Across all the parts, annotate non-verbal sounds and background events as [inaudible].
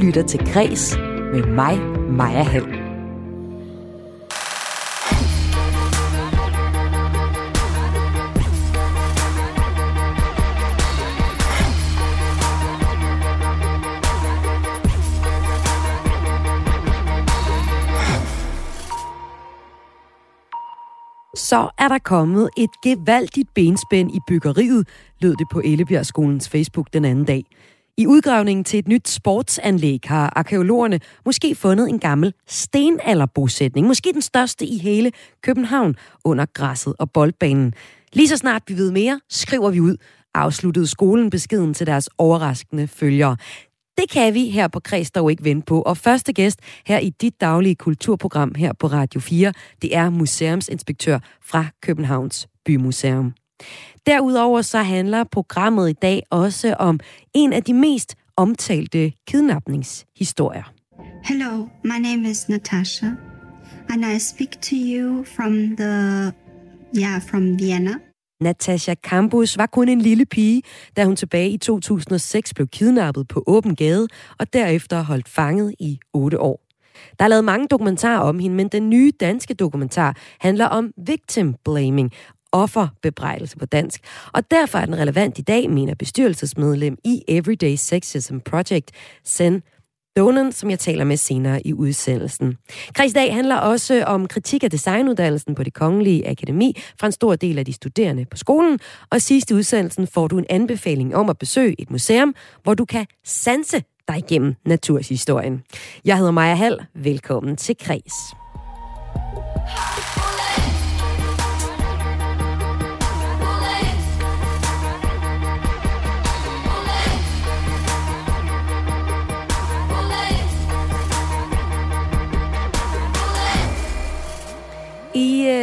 lytter til Græs med mig, Maja Hall. Så er der kommet et gevaldigt benspænd i byggeriet, lød det på Ellebjergskolens Facebook den anden dag. I udgravningen til et nyt sportsanlæg har arkeologerne måske fundet en gammel stenalderbosætning, måske den største i hele København, under græsset og boldbanen. Lige så snart vi ved mere, skriver vi ud, afsluttede skolen beskeden til deres overraskende følgere. Det kan vi her på Kreds dog ikke vente på. Og første gæst her i dit daglige kulturprogram her på Radio 4, det er museumsinspektør fra Københavns Bymuseum. Derudover så handler programmet i dag også om en af de mest omtalte kidnapningshistorier. Hello, my name is Natasha, and I speak to you from the, yeah, from Vienna. Natasha Campus var kun en lille pige, da hun tilbage i 2006 blev kidnappet på åben gade og derefter holdt fanget i otte år. Der er lavet mange dokumentarer om hende, men den nye danske dokumentar handler om victim blaming, offerbebrejdelse på dansk. Og derfor er den relevant i dag, mener bestyrelsesmedlem i Everyday Sexism Project, Sen Donen, som jeg taler med senere i udsendelsen. Kreds dag handler også om kritik af designuddannelsen på det kongelige akademi fra en stor del af de studerende på skolen. Og sidst i udsendelsen får du en anbefaling om at besøge et museum, hvor du kan sanse dig igennem naturshistorien. Jeg hedder Maja Hall. Velkommen til Kreds.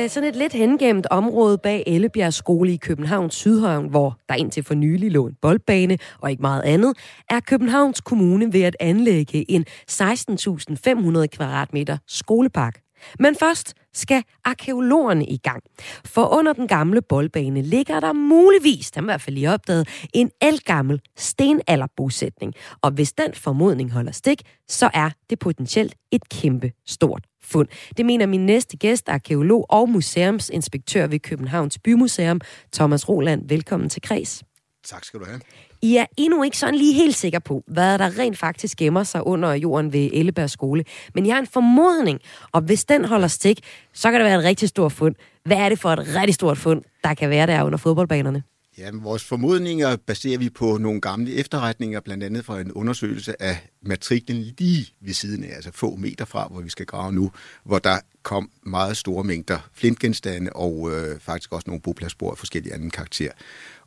Øh, sådan et lidt hengemt område bag Ellebjerg Skole i Københavns Sydhavn, hvor der indtil for nylig lå en boldbane og ikke meget andet, er Københavns Kommune ved at anlægge en 16.500 kvadratmeter skolepark. Men først skal arkeologerne i gang. For under den gamle boldbane ligger der muligvis, der i hvert fald lige opdaget, en elgammel stenalderbosætning. Og hvis den formodning holder stik, så er det potentielt et kæmpe stort fund. Det mener min næste gæst, arkeolog og museumsinspektør ved Københavns Bymuseum, Thomas Roland. Velkommen til Kreds. Tak skal du have. I er endnu ikke sådan lige helt sikker på, hvad der rent faktisk gemmer sig under jorden ved Elleberg skole. Men jeg har en formodning, og hvis den holder stik, så kan det være et rigtig stort fund. Hvad er det for et rigtig stort fund, der kan være der under fodboldbanerne? Ja, vores formodninger baserer vi på nogle gamle efterretninger, blandt andet fra en undersøgelse af matriklen lige ved siden af, altså få meter fra, hvor vi skal grave nu, hvor der kom meget store mængder flintgenstande og øh, faktisk også nogle bopladsspor af forskellige anden karakter.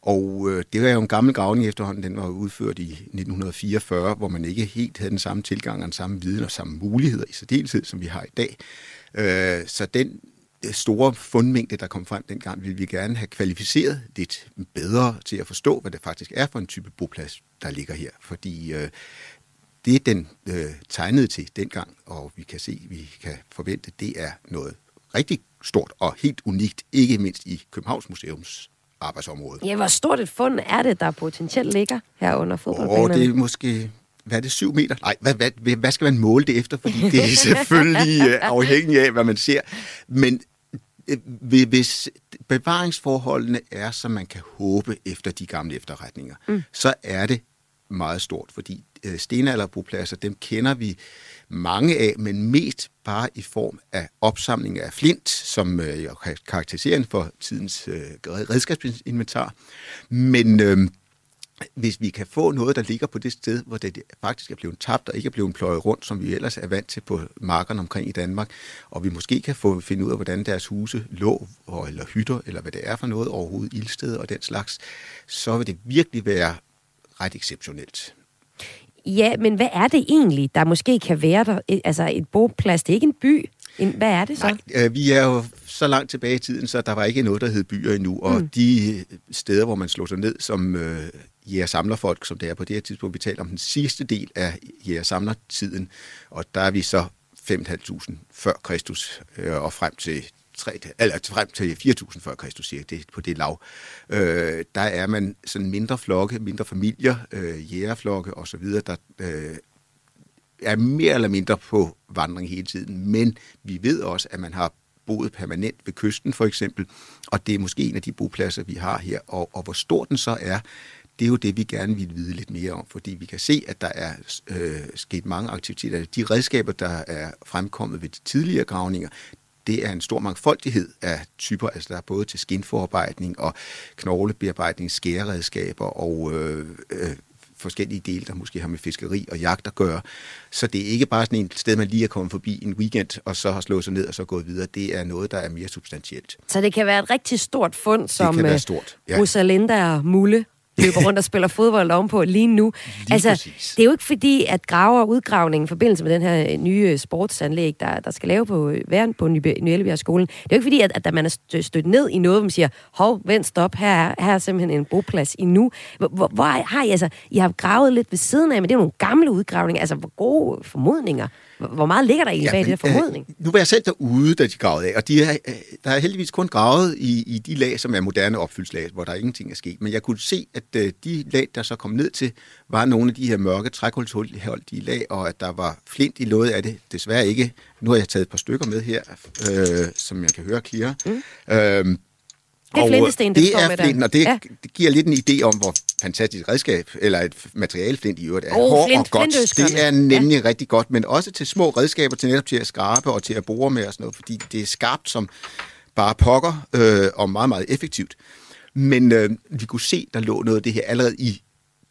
Og øh, det var jo en gammel gravning efterhånden, den var udført i 1944, hvor man ikke helt havde den samme tilgang og den samme viden og samme muligheder i særdeleshed, som vi har i dag. Øh, så den øh, store fundmængde, der kom frem dengang, ville vi gerne have kvalificeret lidt bedre til at forstå, hvad det faktisk er for en type boplads, der ligger her. Fordi øh, det, den øh, tegnede til dengang, og vi kan se, vi kan forvente, det er noget rigtig stort og helt unikt, ikke mindst i Københavns Museums arbejdsområde. Ja, hvor stort et fund er det, der potentielt ligger her under fodboldbanerne? Og det er måske hvad er det, syv meter? Nej, hvad, hvad, hvad skal man måle det efter? Fordi det er selvfølgelig øh, afhængigt af, hvad man ser. Men øh, hvis bevaringsforholdene er, som man kan håbe efter de gamle efterretninger, mm. så er det meget stort, fordi øh, stenalderbopladser, dem kender vi mange af, men mest bare i form af opsamling af flint, som øh, karakteriserer for tidens øh, redskabsinventar. Men øh, hvis vi kan få noget, der ligger på det sted, hvor det faktisk er blevet tabt og ikke er blevet pløjet rundt, som vi ellers er vant til på markerne omkring i Danmark, og vi måske kan få finde ud af, hvordan deres huse lå, eller hytter, eller hvad det er for noget overhovedet, ildsteder og den slags, så vil det virkelig være ret exceptionelt. Ja, men hvad er det egentlig, der måske kan være der? Altså et boplads, det er ikke en by. En, hvad er det så? Nej, øh, vi er jo så langt tilbage i tiden, så der var ikke noget, der hed byer endnu. Og mm. de steder, hvor man slog sig ned som øh, jæger samlerfolk, som det er på det her tidspunkt, vi taler om den sidste del af jæger samlertiden, og der er vi så 5.500 før Kristus øh, og frem til 3, eller frem til 4.000 før Kristus, cirka, det på det lav. Øh, der er man sådan mindre flokke, mindre familier, øh, jægerflokke osv., der øh, er mere eller mindre på vandring hele tiden. Men vi ved også, at man har boet permanent ved kysten for eksempel, og det er måske en af de bopladser, vi har her. Og, og hvor stor den så er, det er jo det, vi gerne vil vide lidt mere om, fordi vi kan se, at der er øh, sket mange aktiviteter. De redskaber, der er fremkommet ved de tidligere gravninger, det er en stor mangfoldighed af typer. Altså der er både til skinforarbejdning og knoglebearbejdning, skæreredskaber og øh, øh, forskellige dele, der måske har med fiskeri og jagt at gøre. Så det er ikke bare sådan et sted, man lige er kommet forbi en weekend, og så har slået sig ned og så gået videre. Det er noget, der er mere substantielt. Så det kan være et rigtig stort fund, som det kan være stort, ja. Rosalinda og Mulle løber rundt og spiller fodbold ovenpå lige nu. Lige altså, præcis. det er jo ikke fordi, at graver udgravningen i forbindelse med den her nye sportsanlæg, der, der skal lave på væren på Ny skolen. Det er jo ikke fordi, at, at man er stødt ned i noget, hvor man siger, hov, vent, stop, her er, her er simpelthen en boplads i nu. Hvor, hvor har I, altså, I har gravet lidt ved siden af, men det er nogle gamle udgravninger. Altså, hvor gode formodninger. Hvor meget ligger der egentlig ja, bag det der formodning? Øh, nu var jeg selv derude, da de gravede af, og de er, øh, der er heldigvis kun gravet i, i de lag, som er moderne opfyldslag, hvor der ingenting er sket. Men jeg kunne se, at øh, de lag, der så kom ned til, var nogle af de her mørke trækulholdige lag, og at der var flint i noget af det. Desværre ikke. Nu har jeg taget et par stykker med her, øh, som jeg kan høre klire. Mm. Øh, det er flintesten, det er flinten, og det, ja. det giver lidt en idé om, hvor fantastisk redskab, eller et materiale flint i øvrigt er. Oh, Hård flint, og godt. Det er nemlig ja. rigtig godt, men også til små redskaber, til netop til at skrabe og til at bore med og sådan noget, fordi det er skarpt som bare pokker, øh, og meget, meget effektivt. Men øh, vi kunne se, der lå noget af det her allerede i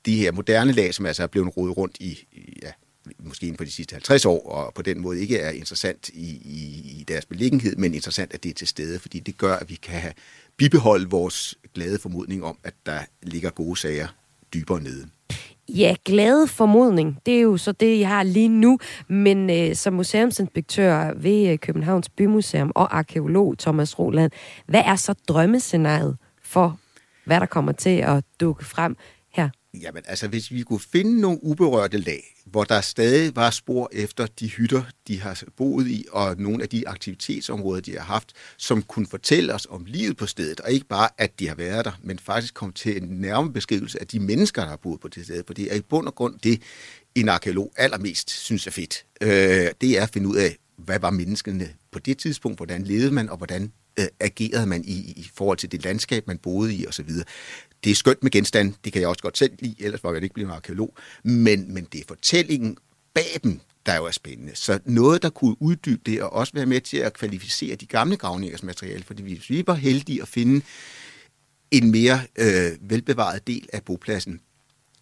de her moderne lag, som altså er blevet rodet rundt i, i ja, måske inden for de sidste 50 år, og på den måde ikke er interessant i, i, i deres beliggenhed, men interessant, at det er til stede, fordi det gør, at vi kan bibeholde vores glade formodning om, at der ligger gode sager dybere nede. Ja, glade formodning, det er jo så det, jeg har lige nu. Men øh, som museumsinspektør ved øh, Københavns Bymuseum og arkeolog Thomas Roland, hvad er så drømmescenariet for, hvad der kommer til at dukke frem? Jamen altså, hvis vi kunne finde nogle uberørte lag, hvor der stadig var spor efter de hytter, de har boet i, og nogle af de aktivitetsområder, de har haft, som kunne fortælle os om livet på stedet, og ikke bare, at de har været der, men faktisk komme til en nærmere beskrivelse af de mennesker, der har boet på det sted, for det er i bund og grund det, en arkeolog allermest synes er fedt. Øh, det er at finde ud af, hvad var menneskene på det tidspunkt, hvordan levede man, og hvordan øh, agerede man i, i forhold til det landskab, man boede i osv det er skønt med genstand, det kan jeg også godt selv lide, ellers var jeg ikke blevet en arkeolog, men, men det er fortællingen bag dem, der jo er spændende. Så noget, der kunne uddybe det, og også være med til at kvalificere de gamle gravningers materiale, fordi hvis vi var heldige at finde en mere øh, velbevaret del af bopladsen,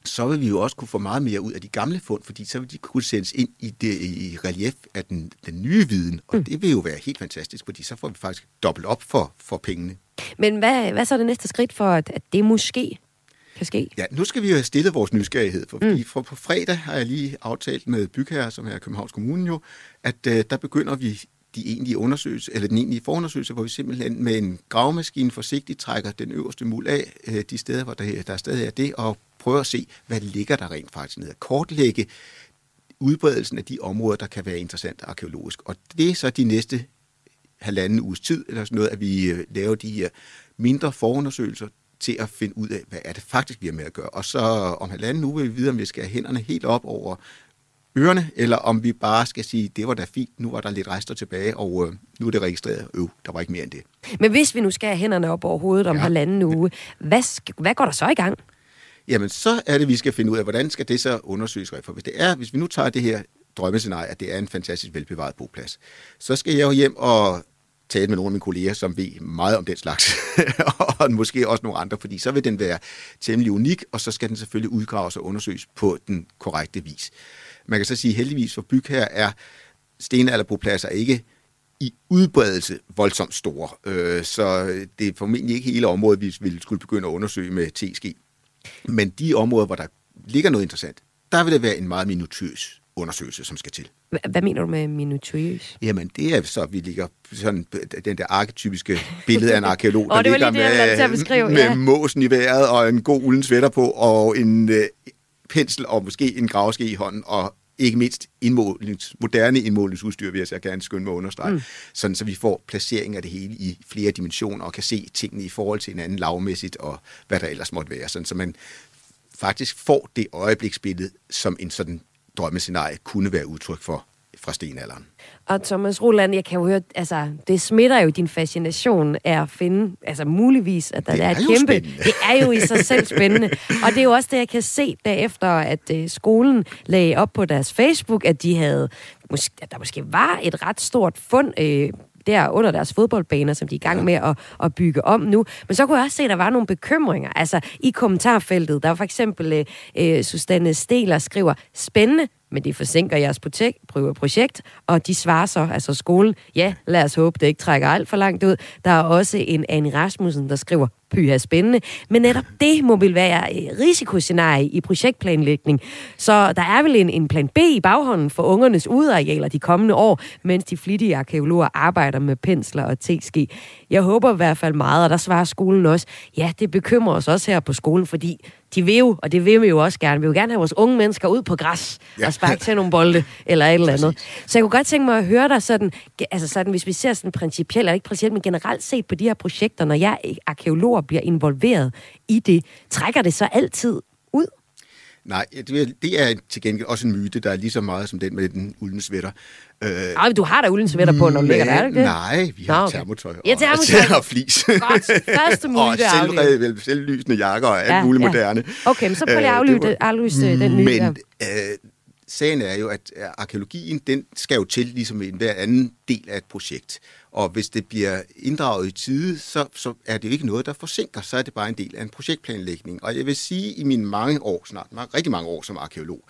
så vil vi jo også kunne få meget mere ud af de gamle fund, fordi så vil de kunne sendes ind i, det, i relief af den, den nye viden, og mm. det vil jo være helt fantastisk, fordi så får vi faktisk dobbelt op for, for pengene. Men hvad, hvad så er det næste skridt for, at, at det måske kan ske? Ja, nu skal vi jo have stillet vores nysgerrighed, for mm. for på fredag har jeg lige aftalt med bygherre, som er Københavns Kommune jo, at uh, der begynder vi de egentlige undersøgelser, eller den egentlige forundersøgelse, hvor vi simpelthen med en gravemaskine forsigtigt trækker den øverste muld af uh, de steder, hvor der, der stadig er det, og prøver at se, hvad ligger der rent faktisk ned. At kortlægge udbredelsen af de områder, der kan være interessante arkeologisk. Og det er så de næste halvanden uges tid, eller sådan noget, at vi øh, laver de her mindre forundersøgelser til at finde ud af, hvad er det faktisk, vi har med at gøre. Og så om halvanden uge vil vi vide, om vi skal have hænderne helt op over ørerne, eller om vi bare skal sige, det var da fint, nu var der lidt rester tilbage, og øh, nu er det registreret. Øv, der var ikke mere end det. Men hvis vi nu skal have hænderne op over hovedet om ja. halvanden uge, hvad, hvad går der så i gang? Jamen, så er det, vi skal finde ud af, hvordan skal det så undersøges. For hvis, det er, hvis vi nu tager det her drømmescenarie, at det er en fantastisk velbevaret boplads, så skal jeg jo hjem og tale med nogle af mine kolleger, som ved meget om den slags, [laughs] og måske også nogle andre, fordi så vil den være temmelig unik, og så skal den selvfølgelig udgraves og undersøges på den korrekte vis. Man kan så sige, heldigvis for byg her er stenalderbopladser ikke i udbredelse voldsomt store, øh, så det er formentlig ikke hele området, vi ville skulle begynde at undersøge med TSG. Men de områder, hvor der ligger noget interessant, der vil det være en meget minutiøs undersøgelse, som skal til. Hvad mener du med minutiøs? Jamen, det er så, at vi ligger sådan den der arketypiske billede af en arkeolog, [laughs] oh, der ligger det, med, beskrive, med ja. måsen i vejret og en god ulden sweater på og en øh, pensel og måske en gravske i hånden og ikke mindst indmålings, moderne indmålingsudstyr, vil jeg så gerne skynde mig at understrege, mm. sådan så vi får placering af det hele i flere dimensioner og kan se tingene i forhold til hinanden lavmæssigt og hvad der ellers måtte være, sådan så man faktisk får det øjebliksbillede som en sådan drømmescenarie kunne være udtryk for fra stenalderen. Og Thomas Roland, jeg kan jo høre, altså, det smitter jo din fascination af at finde, altså muligvis, at der Det er, er et kæmpe... spændende. Det er jo i sig selv spændende. Og det er jo også det, jeg kan se derefter, at øh, skolen lagde op på deres Facebook, at de havde, måske, at der måske var et ret stort fund øh, der under deres fodboldbaner, som de er i gang med at, at bygge om nu. Men så kunne jeg også se, at der var nogle bekymringer. Altså i kommentarfeltet, der var for eksempel øh, øh, Susanne Steler skriver, spændende, men det forsinker jeres projekt, og de svarer så, altså skolen, ja, lad os håbe, det ikke trækker alt for langt ud. Der er også en Anne Rasmussen, der skriver, pyha spændende, men netop det må vel være et risikoscenarie i projektplanlægning. Så der er vel en, en plan B i baghånden for ungernes udarealer de kommende år, mens de flittige arkeologer arbejder med pensler og teske. Jeg håber i hvert fald meget, og der svarer skolen også, ja, det bekymrer os også her på skolen, fordi de vil jo, og det vil vi jo også gerne, vi vil gerne have vores unge mennesker ud på græs ja. Og sparke til nogle bolde, eller et eller andet. Så jeg kunne godt tænke mig at høre dig sådan, altså sådan, hvis vi ser sådan principielt, eller ikke principielt, men generelt set på de her projekter, når jeg arkeologer bliver involveret i det, trækker det så altid ud? Nej, det er til gengæld også en myte, der er lige så meget som den med den uldne sweater. Øh, Ej, du har da sweater på, når du ligger der, er ikke? Nej, vi har Nå, okay. termotøj Ja, og, termotøj. [laughs] og flis. Godt. Første [laughs] myte og selvred, selvlysende jakker og alt ja, muligt moderne. Okay, men så prøv lige at Øh, aflyse, det, aflyse øh, den myte Men øh, sagen er jo, at øh, arkeologien, den skal jo til ligesom en hver anden del af et projekt. Og hvis det bliver inddraget i tide, så, så er det jo ikke noget, der forsinker. Så er det bare en del af en projektplanlægning. Og jeg vil sige, i mine mange år, snart rigtig mange år som arkeolog,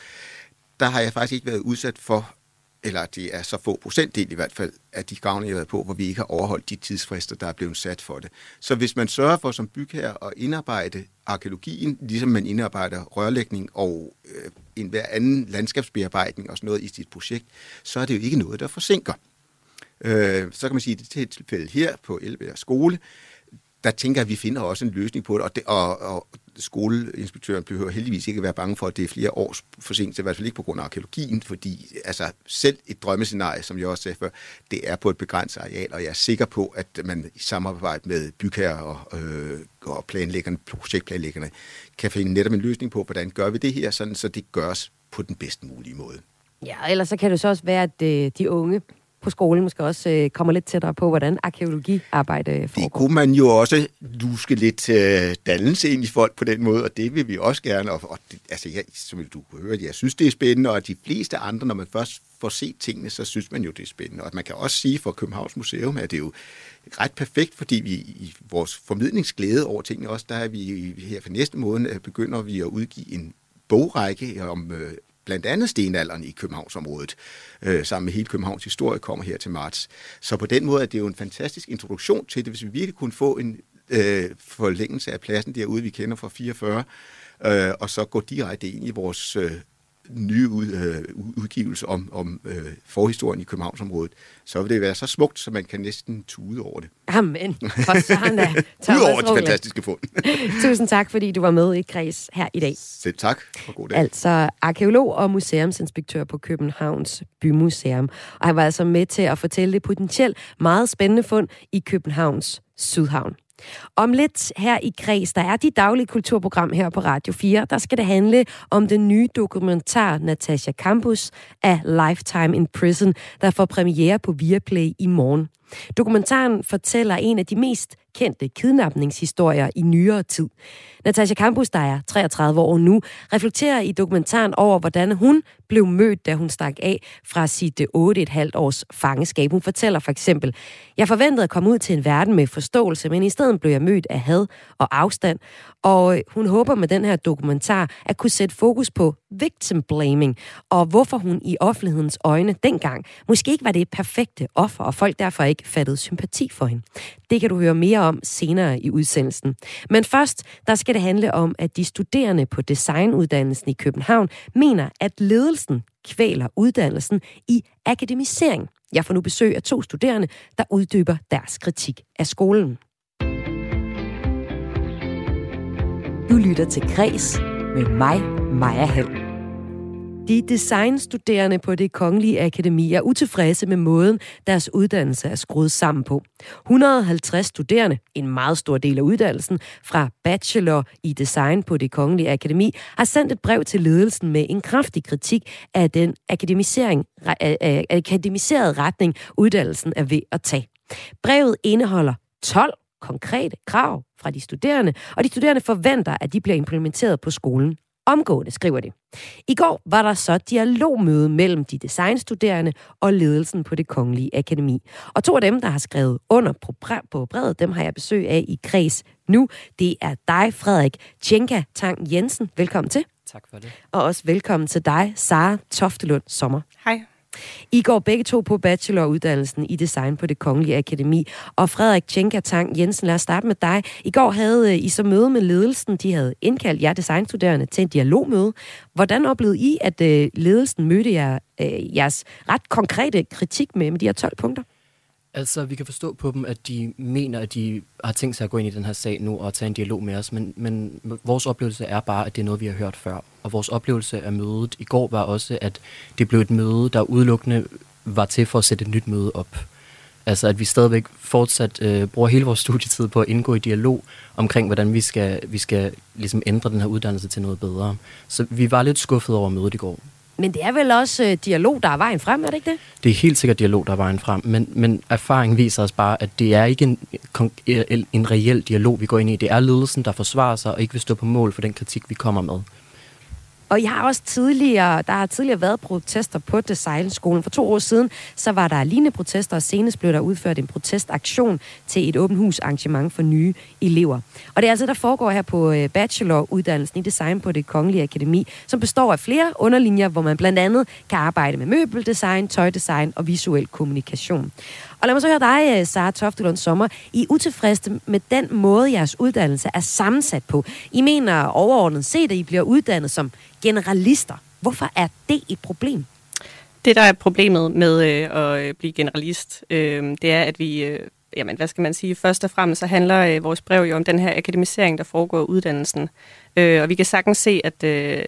der har jeg faktisk ikke været udsat for, eller det er så få procentdel i hvert fald, af de gavne, jeg har været på, hvor vi ikke har overholdt de tidsfrister, der er blevet sat for det. Så hvis man sørger for som bygherre at indarbejde arkeologien, ligesom man indarbejder rørlægning og øh, en hver anden landskabsbearbejdning og sådan noget i sit projekt, så er det jo ikke noget, der forsinker. Øh, så kan man sige, at det tilfælde her på Elbjerg Skole, der tænker jeg, at vi finder også en løsning på det, og, det, og, og skoleinspektøren behøver heldigvis ikke at være bange for, at det er flere års forsinkelse, i hvert fald ikke på grund af arkeologien, fordi altså, selv et drømmescenarie, som jeg også sagde før, det er på et begrænset areal, og jeg er sikker på, at man i samarbejde med bygherrer og, øh, og planlæggerne, projektplanlæggerne, kan finde netop en løsning på, hvordan gør vi det her, sådan, så det gøres på den bedst mulige måde. Ja, ellers så kan det så også være, at øh, de unge på skolen måske også øh, kommer lidt tættere på, hvordan arkeologiarbejde Det foregår. kunne man jo også luske lidt øh, dannelse ind i folk på den måde, og det vil vi også gerne. Og, og det, altså, jeg, som du kunne høre, jeg synes, det er spændende, og de fleste andre, når man først får set tingene, så synes man jo, det er spændende. Og man kan også sige for Københavns Museum, at det er jo ret perfekt, fordi vi i vores formidlingsglæde over tingene også, der er vi her for næste måned, øh, begynder vi at udgive en bogrække om øh, blandt andet stenalderen i Københavnsområdet, øh, sammen med hele Københavns historie, kommer her til marts. Så på den måde er det jo en fantastisk introduktion til det, hvis vi virkelig kunne få en øh, forlængelse af pladsen derude, vi kender fra 44, øh, og så gå direkte ind i vores øh, nye ud, øh, udgivelse om, om øh, forhistorien i Københavnsområdet, så vil det være så smukt, så man kan næsten tude over det. Amen. For [laughs] Udover de Roland. fantastiske fund. [laughs] Tusind tak, fordi du var med i Kreds her i dag. Selv tak, og god dag. Altså arkeolog og museumsinspektør på Københavns Bymuseum. Og han var altså med til at fortælle det potentielt meget spændende fund i Københavns Sydhavn. Om lidt her i Græs, der er de daglige kulturprogram her på Radio 4, der skal det handle om den nye dokumentar Natasha Campus af Lifetime in Prison, der får premiere på Viaplay i morgen. Dokumentaren fortæller en af de mest kendte kidnapningshistorier i nyere tid. Natasha Campus, der er 33 år nu, reflekterer i dokumentaren over, hvordan hun blev mødt, da hun stak af fra sit øh, 8,5 års fangeskab. Hun fortæller for eksempel, jeg forventede at komme ud til en verden med forståelse, men i stedet blev jeg mødt af had og afstand. Og øh, hun håber med den her dokumentar at kunne sætte fokus på victim blaming, og hvorfor hun i offentlighedens øjne dengang måske ikke var det perfekte offer, og folk derfor ikke fattede sympati for hende. Det kan du høre mere om senere i udsendelsen. Men først, der skal det handle om, at de studerende på designuddannelsen i København mener, at ledelsen kvæler uddannelsen i akademisering. Jeg får nu besøg af to studerende, der uddyber deres kritik af skolen. Du lytter til Græs med mig, Maja Hall. De designstuderende på det kongelige akademi er utilfredse med måden, deres uddannelse er skruet sammen på. 150 studerende, en meget stor del af uddannelsen, fra bachelor i design på det kongelige akademi, har sendt et brev til ledelsen med en kraftig kritik af den akademisering, akademiserede retning, uddannelsen er ved at tage. Brevet indeholder 12 konkrete krav fra de studerende, og de studerende forventer, at de bliver implementeret på skolen omgående, skriver de. I går var der så dialogmøde mellem de designstuderende og ledelsen på det kongelige akademi. Og to af dem, der har skrevet under på, på brevet, dem har jeg besøg af i kreds nu. Det er dig, Frederik Tjenka Tang Jensen. Velkommen til. Tak for det. Og også velkommen til dig, Sara Toftelund Sommer. Hej. I går begge to på bacheloruddannelsen i design på det Kongelige Akademi. Og Frederik Tjenka Tang Jensen, lad os starte med dig. I går havde øh, I så møde med ledelsen. De havde indkaldt jer designstuderende til en dialogmøde. Hvordan oplevede I, at øh, ledelsen mødte jer, øh, jeres ret konkrete kritik med, med de her 12 punkter? Altså, vi kan forstå på dem, at de mener, at de har tænkt sig at gå ind i den her sag nu og tage en dialog med os, men, men vores oplevelse er bare, at det er noget, vi har hørt før. Og vores oplevelse af mødet i går var også, at det blev et møde, der udelukkende var til for at sætte et nyt møde op. Altså, at vi stadigvæk fortsat øh, bruger hele vores studietid på at indgå i dialog omkring, hvordan vi skal, vi skal ligesom ændre den her uddannelse til noget bedre. Så vi var lidt skuffet over mødet i går. Men det er vel også øh, dialog, der er vejen frem, er det ikke det? Det er helt sikkert dialog, der er vejen frem, men, men erfaring viser os bare, at det er ikke en, en reel dialog, vi går ind i. Det er ledelsen, der forsvarer sig og ikke vil stå på mål for den kritik, vi kommer med. Og jeg har også tidligere, der har tidligere været protester på Designskolen. For to år siden, så var der lignende protester, og senest blev der udført en protestaktion til et åbent hus arrangement for nye elever. Og det er altså, der foregår her på øh, bacheloruddannelsen i design på det Kongelige Akademi, som består af flere underlinjer, hvor man blandt andet kan arbejde med møbeldesign, tøjdesign og visuel kommunikation. Og lad mig så høre dig, øh, Sara Toftelund Sommer. I er utilfredse med den måde, jeres uddannelse er sammensat på. I mener overordnet set, at I bliver uddannet som generalister. Hvorfor er det et problem? Det, der er problemet med øh, at øh, blive generalist, øh, det er, at vi... Øh, jamen, hvad skal man sige? Først og fremmest så handler øh, vores brev jo om den her akademisering, der foregår i uddannelsen. Øh, og vi kan sagtens se, at, øh,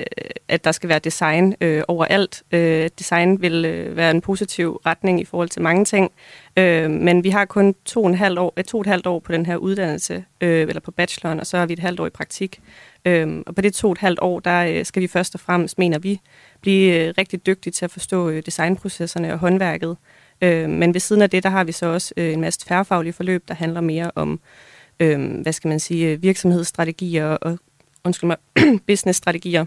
at der skal være design øh, overalt. Øh, design vil øh, være en positiv retning i forhold til mange ting. Øh, men vi har kun to og, en halv år, øh, to og et halvt år på den her uddannelse, øh, eller på bacheloren, og så har vi et halvt år i praktik. Øh, og på det to og et halvt år, der øh, skal vi først og fremmest, mener vi, blive øh, rigtig dygtige til at forstå øh, designprocesserne og håndværket. Øh, men ved siden af det, der har vi så også øh, en masse tværfaglige forløb, der handler mere om, øh, hvad skal man sige, virksomhedsstrategier og undskyld mig, [clears throat] businessstrategier.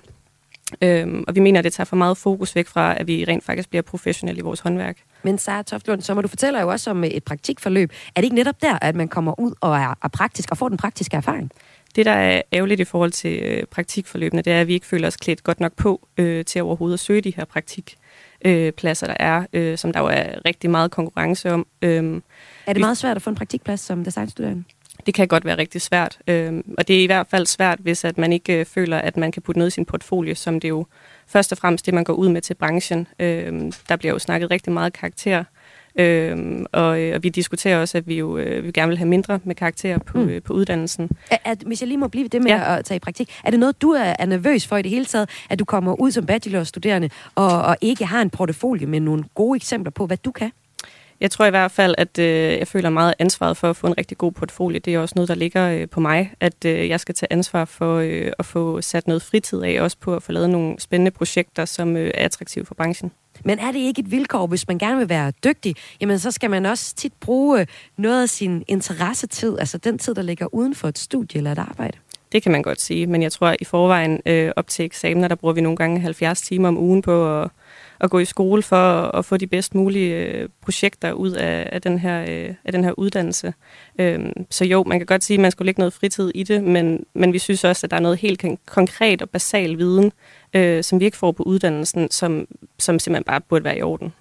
Øhm, og vi mener, at det tager for meget fokus væk fra, at vi rent faktisk bliver professionelle i vores håndværk. Men Sara Toftlund, så må du fortæller jo også om et praktikforløb. Er det ikke netop der, at man kommer ud og er, er praktisk og får den praktiske erfaring? Det, der er ærgerligt i forhold til øh, praktikforløbene, det er, at vi ikke føler os klædt godt nok på øh, til overhovedet at søge de her praktikpladser, øh, der er, øh, som der jo er rigtig meget konkurrence om. Øh, er det meget svært at få en praktikplads som designstuderende? det kan godt være rigtig svært. Øh, og det er i hvert fald svært, hvis at man ikke øh, føler, at man kan putte noget i sin portfolio, som det jo først og fremmest det, man går ud med til branchen. Øh, der bliver jo snakket rigtig meget karakter. Øhm, og, øh, og vi diskuterer også, at vi jo øh, vi gerne vil have mindre med karakterer på, mm. øh, på uddannelsen. At, at, hvis jeg lige må blive det med ja. at tage i praktik, er det noget, du er, er nervøs for i det hele taget, at du kommer ud som bachelorstuderende og, og ikke har en portefølje med nogle gode eksempler på, hvad du kan? Jeg tror i hvert fald, at øh, jeg føler meget ansvaret for at få en rigtig god portfolio. Det er også noget, der ligger øh, på mig, at øh, jeg skal tage ansvar for øh, at få sat noget fritid af, også på at få lavet nogle spændende projekter, som øh, er attraktive for branchen. Men er det ikke et vilkår, hvis man gerne vil være dygtig, jamen så skal man også tit bruge øh, noget af sin interessetid, altså den tid, der ligger uden for et studie eller et arbejde? Det kan man godt sige, men jeg tror, at i forvejen øh, op til eksamener, der bruger vi nogle gange 70 timer om ugen på at at gå i skole for at få de bedst mulige øh, projekter ud af, af, den, her, øh, af den her uddannelse. Øhm, så jo, man kan godt sige, at man skulle lægge noget fritid i det, men, men vi synes også, at der er noget helt konkret og basal viden, øh, som vi ikke får på uddannelsen, som, som simpelthen bare burde være i orden.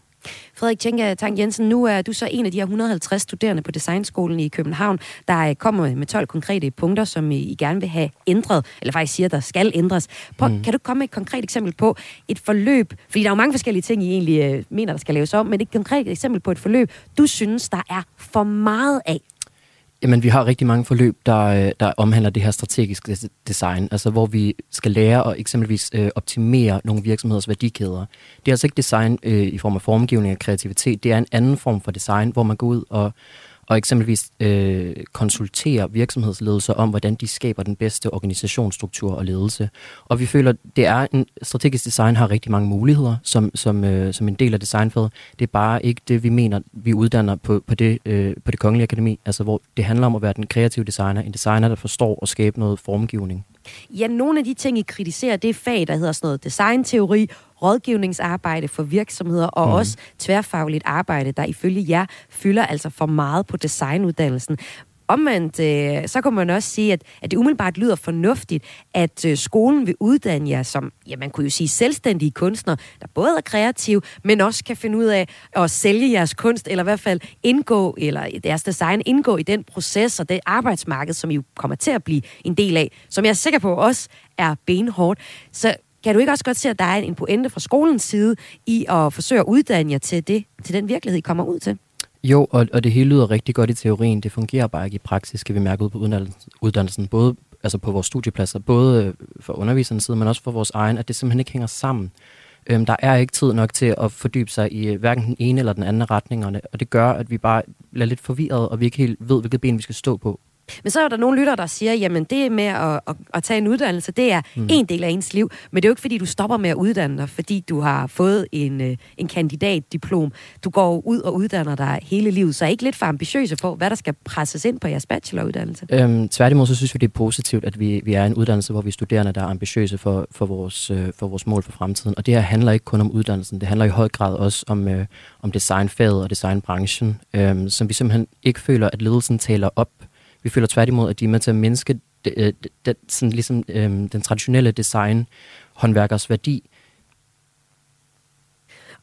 Frederik Tjenke Tang Jensen, nu er du så en af de her 150 studerende på Designskolen i København, der kommer med 12 konkrete punkter, som I gerne vil have ændret, eller faktisk siger, der skal ændres. Prøv, mm. Kan du komme med et konkret eksempel på et forløb, fordi der er jo mange forskellige ting, I egentlig øh, mener, der skal laves om, men et konkret eksempel på et forløb, du synes, der er for meget af? Jamen, vi har rigtig mange forløb, der, øh, der omhandler det her strategiske design, altså hvor vi skal lære at eksempelvis øh, optimere nogle virksomheders værdikæder. Det er altså ikke design øh, i form af formgivning og kreativitet, det er en anden form for design, hvor man går ud og og eksempelvis øh, konsultere virksomhedsledelser om, hvordan de skaber den bedste organisationsstruktur og ledelse. Og vi føler, det er en strategisk design har rigtig mange muligheder som, som, øh, som en del af designfaget. Det er bare ikke det, vi mener, vi uddanner på, på, det, øh, på det kongelige akademi, altså hvor det handler om at være den kreative designer, en designer, der forstår at skabe noget formgivning. Ja, nogle af de ting, I kritiserer, det er fag, der hedder sådan noget designteori, rådgivningsarbejde for virksomheder og mm. også tværfagligt arbejde, der ifølge jer fylder altså for meget på designuddannelsen. Omvendt, øh, så kan man også sige, at, at det umiddelbart lyder fornuftigt, at øh, skolen vil uddanne jer som, ja, man kunne jo sige, selvstændige kunstnere, der både er kreative, men også kan finde ud af at sælge jeres kunst, eller i hvert fald indgå, eller deres design indgå i den proces og det arbejdsmarked, som I jo kommer til at blive en del af, som jeg er sikker på også er benhårdt. Så kan du ikke også godt se, at der er en pointe fra skolens side i at forsøge at uddanne jer til, det, til den virkelighed, I kommer ud til? Jo, og, og det hele lyder rigtig godt i teorien. Det fungerer bare ikke i praksis, skal vi mærke ud på uddannelsen. Både altså på vores studiepladser, både øh, for undervisernes side, men også for vores egen, at det simpelthen ikke hænger sammen. Øhm, der er ikke tid nok til at fordybe sig i øh, hverken den ene eller den anden retningerne, og det gør, at vi bare bliver lidt forvirret, og vi ikke helt ved, hvilket ben vi skal stå på. Men så er der nogle lytter, der siger, jamen det med at, at, at tage en uddannelse, det er mm. en del af ens liv, men det er jo ikke, fordi du stopper med at uddanne dig, fordi du har fået en, øh, en kandidatdiplom. Du går ud og uddanner dig hele livet, så er ikke lidt for ambitiøse på, hvad der skal presses ind på jeres bacheloruddannelse? Øhm, tværtimod, så synes vi, det er positivt, at vi, vi er en uddannelse, hvor vi studerende, der er ambitiøse for, for, vores, øh, for vores mål for fremtiden. Og det her handler ikke kun om uddannelsen, det handler i høj grad også om, øh, om designfaget og designbranchen, øh, som vi simpelthen ikke føler, at ledelsen taler op vi føler tværtimod, at de er med til at mindske det, øh, den, det, sådan ligesom, øhm, den traditionelle design håndværkers værdi.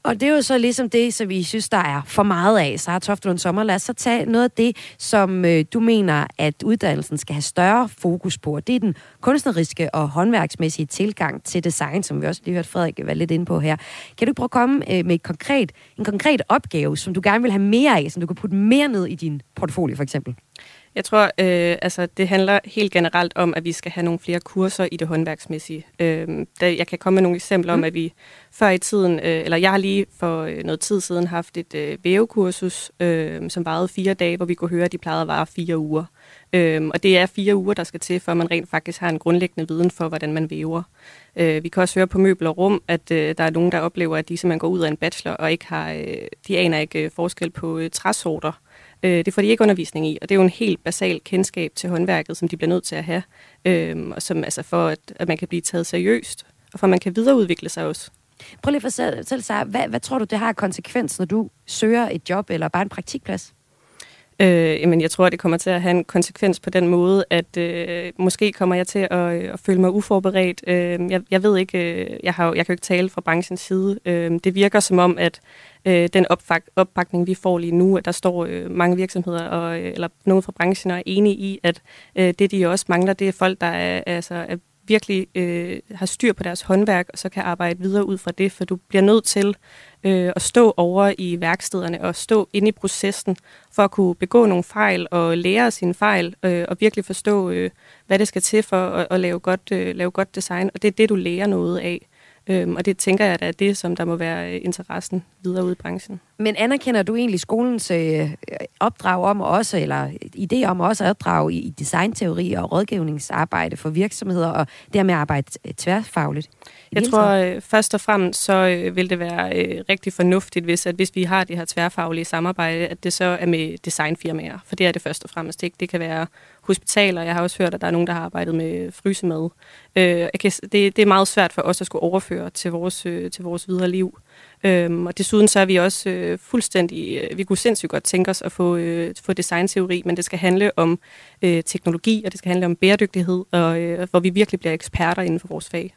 Og det er jo så ligesom det, som vi synes, der er for meget af. Så har Toftlund Sommer, lad os så tage noget af det, som øh, du mener, at uddannelsen skal have større fokus på. Og det er den kunstneriske og håndværksmæssige tilgang til design, som vi også lige hørte Frederik være lidt inde på her. Kan du prøve at komme øh, med et konkret, en konkret opgave, som du gerne vil have mere af, som du kan putte mere ned i din portfolio for eksempel? Jeg tror, øh, altså, det handler helt generelt om, at vi skal have nogle flere kurser i det håndværksmæssige. Øh, der, jeg kan komme med nogle eksempler mm. om, at vi før i tiden, øh, eller jeg har lige for øh, noget tid siden haft et øh, vævekursus, øh, som varede fire dage, hvor vi kunne høre, at de plejede at vare fire uger. Øh, og det er fire uger, der skal til, for man rent faktisk har en grundlæggende viden for, hvordan man væver. Øh, vi kan også høre på Møbel og Rum, at øh, der er nogen, der oplever, at de simpelthen går ud af en bachelor og ikke har, øh, de aner ikke øh, forskel på øh, træsorter. Øh, det får de ikke undervisning i, og det er jo en helt basal kendskab til håndværket, som de bliver nødt til at have, øh, og som altså for, at, at man kan blive taget seriøst, og for at man kan videreudvikle sig også. Prøv lige at fortælle sig, hvad, hvad tror du, det har konsekvens, når du søger et job eller bare en praktikplads? Øh, jamen, jeg tror, det kommer til at have en konsekvens på den måde, at øh, måske kommer jeg til at, øh, at føle mig uforberedt. Øh, jeg, jeg ved ikke, øh, jeg, har, jeg kan jo ikke tale fra branchens side. Øh, det virker som om, at øh, den opfak- opbakning, vi får lige nu, at der står øh, mange virksomheder, og, øh, eller nogen fra branchen, er enige i, at øh, det, de også mangler, det er folk, der er, altså, er virkelig øh, har styr på deres håndværk, og så kan arbejde videre ud fra det, for du bliver nødt til øh, at stå over i værkstederne og stå inde i processen for at kunne begå nogle fejl og lære sine fejl øh, og virkelig forstå, øh, hvad det skal til for at, at lave, godt, øh, lave godt design. Og det er det, du lærer noget af. Øhm, og det tænker jeg, at er det, som der må være øh, interessen videre ude i branchen. Men anerkender du egentlig skolens øh, opdrag om også, eller idé om også at opdrage i designteori og rådgivningsarbejde for virksomheder, og dermed arbejde tværfagligt? Jeg tror øh, først og fremmest, så øh, vil det være øh, rigtig fornuftigt, hvis, at hvis vi har det her tværfaglige samarbejde, at det så er med designfirmaer. For det er det først og fremmest. Det, det kan være hospitaler. Jeg har også hørt, at der er nogen, der har arbejdet med frysemad. Øh, jeg kan, det, det er meget svært for os at skulle overføre til vores, øh, til vores videre liv. Øhm, og desuden så er vi også øh, fuldstændig, øh, vi kunne sindssygt godt tænke os at få, øh, få designteori, men det skal handle om øh, teknologi, og det skal handle om bæredygtighed, og øh, hvor vi virkelig bliver eksperter inden for vores fag.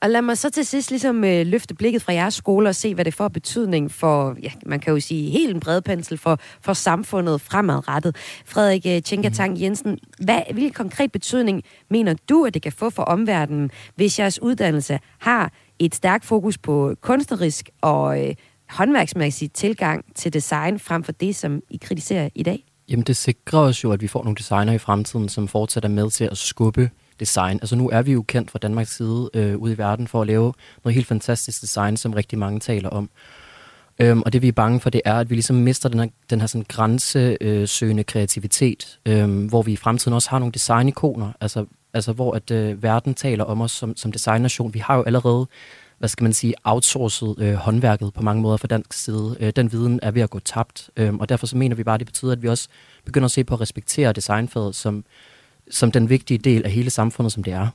Og lad mig så til sidst ligesom øh, løfte blikket fra jeres skole og se, hvad det får betydning for, ja, man kan jo sige helt en bred pensel for, for samfundet fremadrettet. Frederik øh, Tjenkatang Jensen, hvad, hvilken konkret betydning mener du, at det kan få for omverdenen, hvis jeres uddannelse har et stærkt fokus på kunstnerisk og øh, håndværksmæssig tilgang til design, frem for det, som I kritiserer i dag? Jamen det sikrer os jo, at vi får nogle designer i fremtiden, som fortsætter med til at skubbe design. Altså nu er vi jo kendt fra Danmarks side øh, ude i verden for at lave noget helt fantastisk design, som rigtig mange taler om. Øhm, og det vi er bange for, det er, at vi ligesom mister den her, den her sådan grænsesøgende kreativitet, øhm, hvor vi i fremtiden også har nogle designikoner, altså, altså hvor at øh, verden taler om os som, som designnation. Vi har jo allerede hvad skal man sige, outsourcet øh, håndværket på mange måder fra dansk side. Øh, den viden er ved at gå tabt, øh, og derfor så mener vi bare, at det betyder, at vi også begynder at se på at respektere designfaget som, som den vigtige del af hele samfundet, som det er.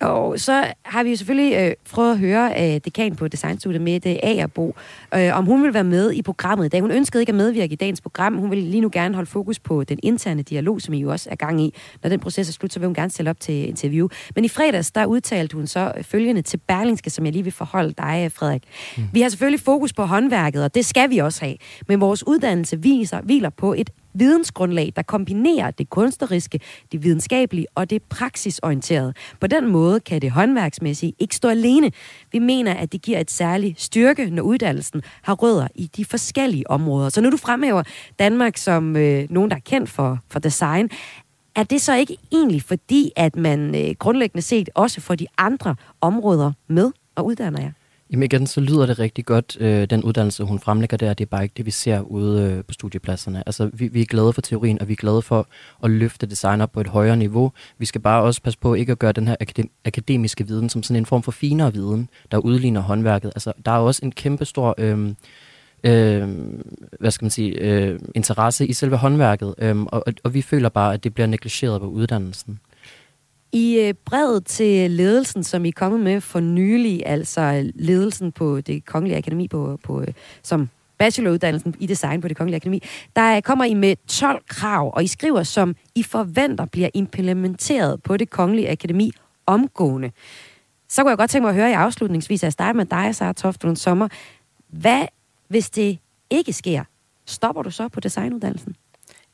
Og så har vi jo selvfølgelig øh, prøvet at høre øh, dekan på Designstudiet med det Agerbo, øh, om hun vil være med i programmet i dag. Hun ønskede ikke at medvirke i dagens program. Hun vil lige nu gerne holde fokus på den interne dialog, som I jo også er gang i. Når den proces er slut, så vil hun gerne stille op til interview. Men i fredags, der udtalte hun så følgende til Berlingske, som jeg lige vil forholde dig, Frederik. Mm. Vi har selvfølgelig fokus på håndværket, og det skal vi også have. Men vores uddannelse viser, hviler på et vidensgrundlag, der kombinerer det kunstneriske, det videnskabelige og det praksisorienterede. På den måde kan det håndværksmæssige ikke stå alene. Vi mener, at det giver et særligt styrke, når uddannelsen har rødder i de forskellige områder. Så når du fremhæver Danmark som øh, nogen, der er kendt for, for design, er det så ikke egentlig fordi, at man øh, grundlæggende set også får de andre områder med og uddanner jer? Jamen igen, så lyder det rigtig godt, øh, den uddannelse, hun fremlægger der. Det er bare ikke det, vi ser ude øh, på studiepladserne. Altså, vi, vi er glade for teorien, og vi er glade for at løfte design op på et højere niveau. Vi skal bare også passe på ikke at gøre den her akadem- akademiske viden som sådan en form for finere viden, der udligner håndværket. Altså, der er også en kæmpe stor... Øh, øh, hvad skal man sige, øh, interesse i selve håndværket, øh, og, og vi føler bare, at det bliver negligeret på uddannelsen. I øh, brevet til ledelsen, som I er kommet med for nylig, altså øh, ledelsen på det Kongelige Akademi, på, på, øh, som bacheloruddannelsen i design på det Kongelige Akademi, der kommer I med 12 krav, og I skriver, som I forventer bliver implementeret på det Kongelige Akademi omgående. Så kunne jeg godt tænke mig at høre i afslutningsvis, at jeg med dig, Sara Toft, Sommer. Hvad, hvis det ikke sker? Stopper du så på designuddannelsen?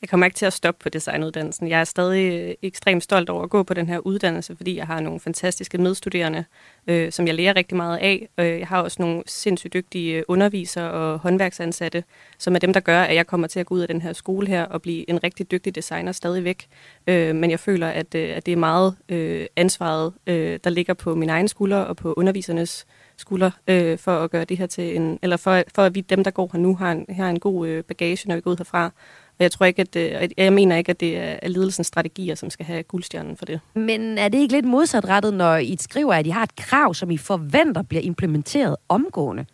Jeg kommer ikke til at stoppe på designuddannelsen. Jeg er stadig øh, ekstremt stolt over at gå på den her uddannelse, fordi jeg har nogle fantastiske medstuderende, øh, som jeg lærer rigtig meget af. Øh, jeg har også nogle sindssygt dygtige øh, undervisere og håndværksansatte, som er dem, der gør, at jeg kommer til at gå ud af den her skole her og blive en rigtig dygtig designer stadigvæk. Øh, men jeg føler, at, at det er meget øh, ansvaret, øh, der ligger på min egen skulder og på undervisernes skulder øh, for at gøre det her til en, eller for, for at vi dem, der går her nu, har en, har en god øh, bagage, når vi går ud herfra. Og jeg tror ikke, at det, jeg mener ikke, at det er ledelsens strategier, som skal have guldstjernen for det. Men er det ikke lidt modsatrettet, når I skriver, at I har et krav, som I forventer bliver implementeret omgående?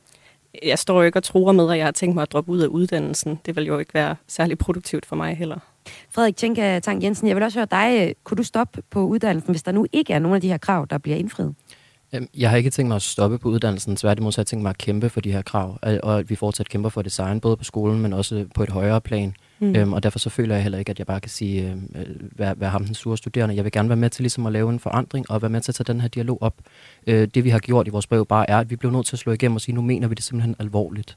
Jeg står jo ikke og tror med, at jeg har tænkt mig at droppe ud af uddannelsen. Det vil jo ikke være særlig produktivt for mig heller. Frederik Tjenka Tang Jensen, jeg vil også høre dig. Kunne du stoppe på uddannelsen, hvis der nu ikke er nogen af de her krav, der bliver indfriet? Øhm, jeg har ikke tænkt mig at stoppe på uddannelsen, tværtimod har jeg tænkt mig at kæmpe for de her krav, og at vi fortsat kæmper for design, både på skolen, men også på et højere plan. Mm. Øhm, og derfor så føler jeg heller ikke, at jeg bare kan sige, øh, være, være ham den sure studerende. Jeg vil gerne være med til ligesom at lave en forandring, og være med til at tage den her dialog op. Øh, det vi har gjort i vores brev bare er, at vi blev nødt til at slå igennem og sige, nu mener vi det simpelthen alvorligt.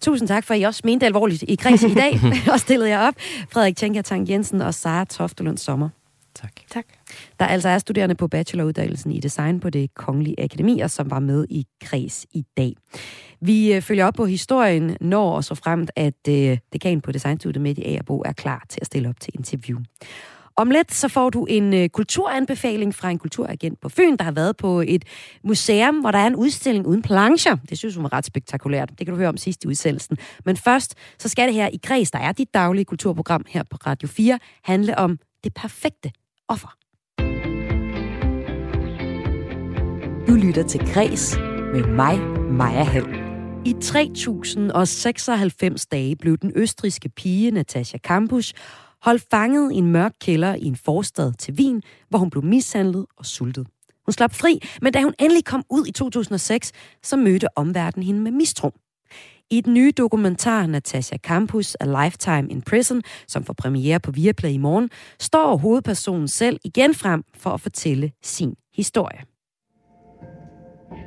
Tusind tak for, at I også mente alvorligt i kreds i dag, [laughs] [laughs] og stillede jer op. Frederik Tjenka Tang Jensen og Sara Toftelund Sommer. Tak. Tak. Der altså er studerende på bacheloruddannelsen i design på det Kongelige Akademi, og som var med i kreds i dag. Vi øh, følger op på historien, når og så fremt, at øh, dekan på Designstudiet med i Agerbo er klar til at stille op til interview. Om lidt så får du en øh, kulturanbefaling fra en kulturagent på Fyn, der har været på et museum, hvor der er en udstilling uden plancher. Det synes hun var ret spektakulært. Det kan du høre om sidst i udsendelsen. Men først, så skal det her i Græs, der er dit daglige kulturprogram her på Radio 4, handle om det perfekte offer. Du lytter til Græs med mig, Maja Helm. I 3096 dage blev den østriske pige Natasha Kampusch holdt fanget i en mørk kælder i en forstad til Wien, hvor hun blev mishandlet og sultet. Hun slap fri, men da hun endelig kom ud i 2006, så mødte omverdenen hende med mistro. I den nye dokumentar Natasha Campus A Lifetime in Prison, som får premiere på Viaplay i morgen, står hovedpersonen selv igen frem for at fortælle sin historie.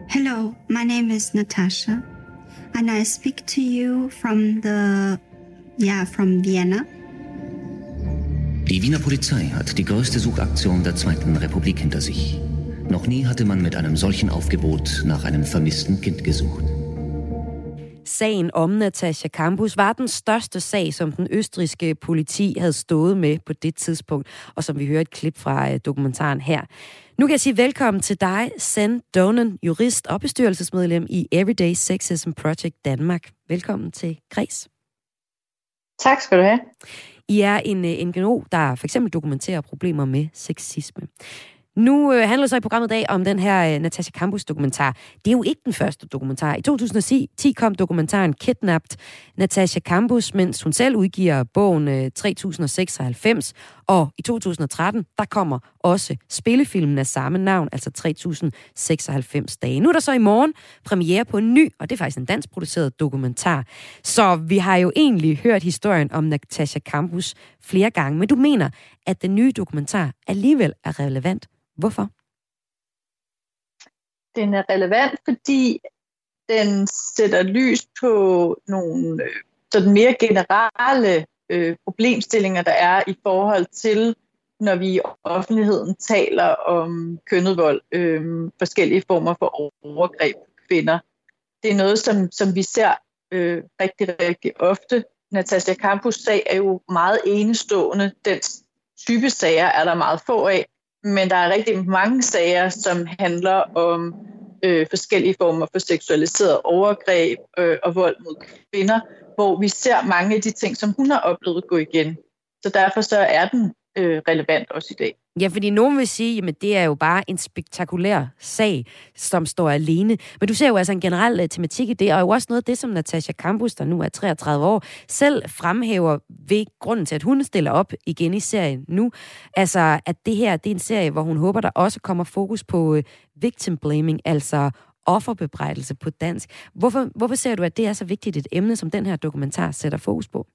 Hello, my name is Natasha, and I speak to you from the, yeah, from Vienna. Die Wiener Polizei hat die größte Suchaktion der Zweiten Republik hinter sich. Noch nie hatte man mit einem solchen Aufgebot nach einem vermissten Kind gesucht. Sagen om Natasha Campus var den største sag, som den østriske politi havde stået med på det tidspunkt, og som vi hører et klip fra øh, dokumentaren her. Nu kan jeg sige velkommen til dig, Sen Donen, jurist og bestyrelsesmedlem i Everyday Sexism Project Danmark. Velkommen til Græs. Tak skal du have. I er en øh, NGO, der for eksempel dokumenterer problemer med sexisme. Nu øh, handler det så i programmet i dag om den her øh, Natasha Campus-dokumentar. Det er jo ikke den første dokumentar. I 2010 kom dokumentaren Kidnapped Natasha Campus, mens hun selv udgiver bogen øh, 3096. Og i 2013, der kommer også spillefilmen af samme navn, altså 3096 dage. Nu er der så i morgen premiere på en ny, og det er faktisk en dansk produceret dokumentar. Så vi har jo egentlig hørt historien om Natasha Campus flere gange, men du mener, at den nye dokumentar alligevel er relevant Hvorfor? Den er relevant, fordi den sætter lys på nogle øh, sådan mere generelle øh, problemstillinger, der er i forhold til, når vi i offentligheden taler om kønnet vold, øh, forskellige former for overgreb på kvinder. Det er noget, som, som vi ser øh, rigtig, rigtig ofte. Natasha Campus sag er jo meget enestående. Den type sager er der meget få af, men der er rigtig mange sager, som handler om øh, forskellige former for seksualiseret overgreb øh, og vold mod kvinder, hvor vi ser mange af de ting, som hun har oplevet gå igen. Så derfor så er den øh, relevant også i dag. Ja, fordi nogen vil sige, at det er jo bare en spektakulær sag, som står alene. Men du ser jo altså en generel uh, tematik i det, og jo også noget af det, som Natasha Campus, der nu er 33 år, selv fremhæver ved grunden til, at hun stiller op igen i serien nu. Altså, at det her det er en serie, hvor hun håber, der også kommer fokus på uh, victim blaming, altså offerbebrejdelse på dansk. Hvorfor, hvorfor ser du, at det er så vigtigt et emne, som den her dokumentar sætter fokus på?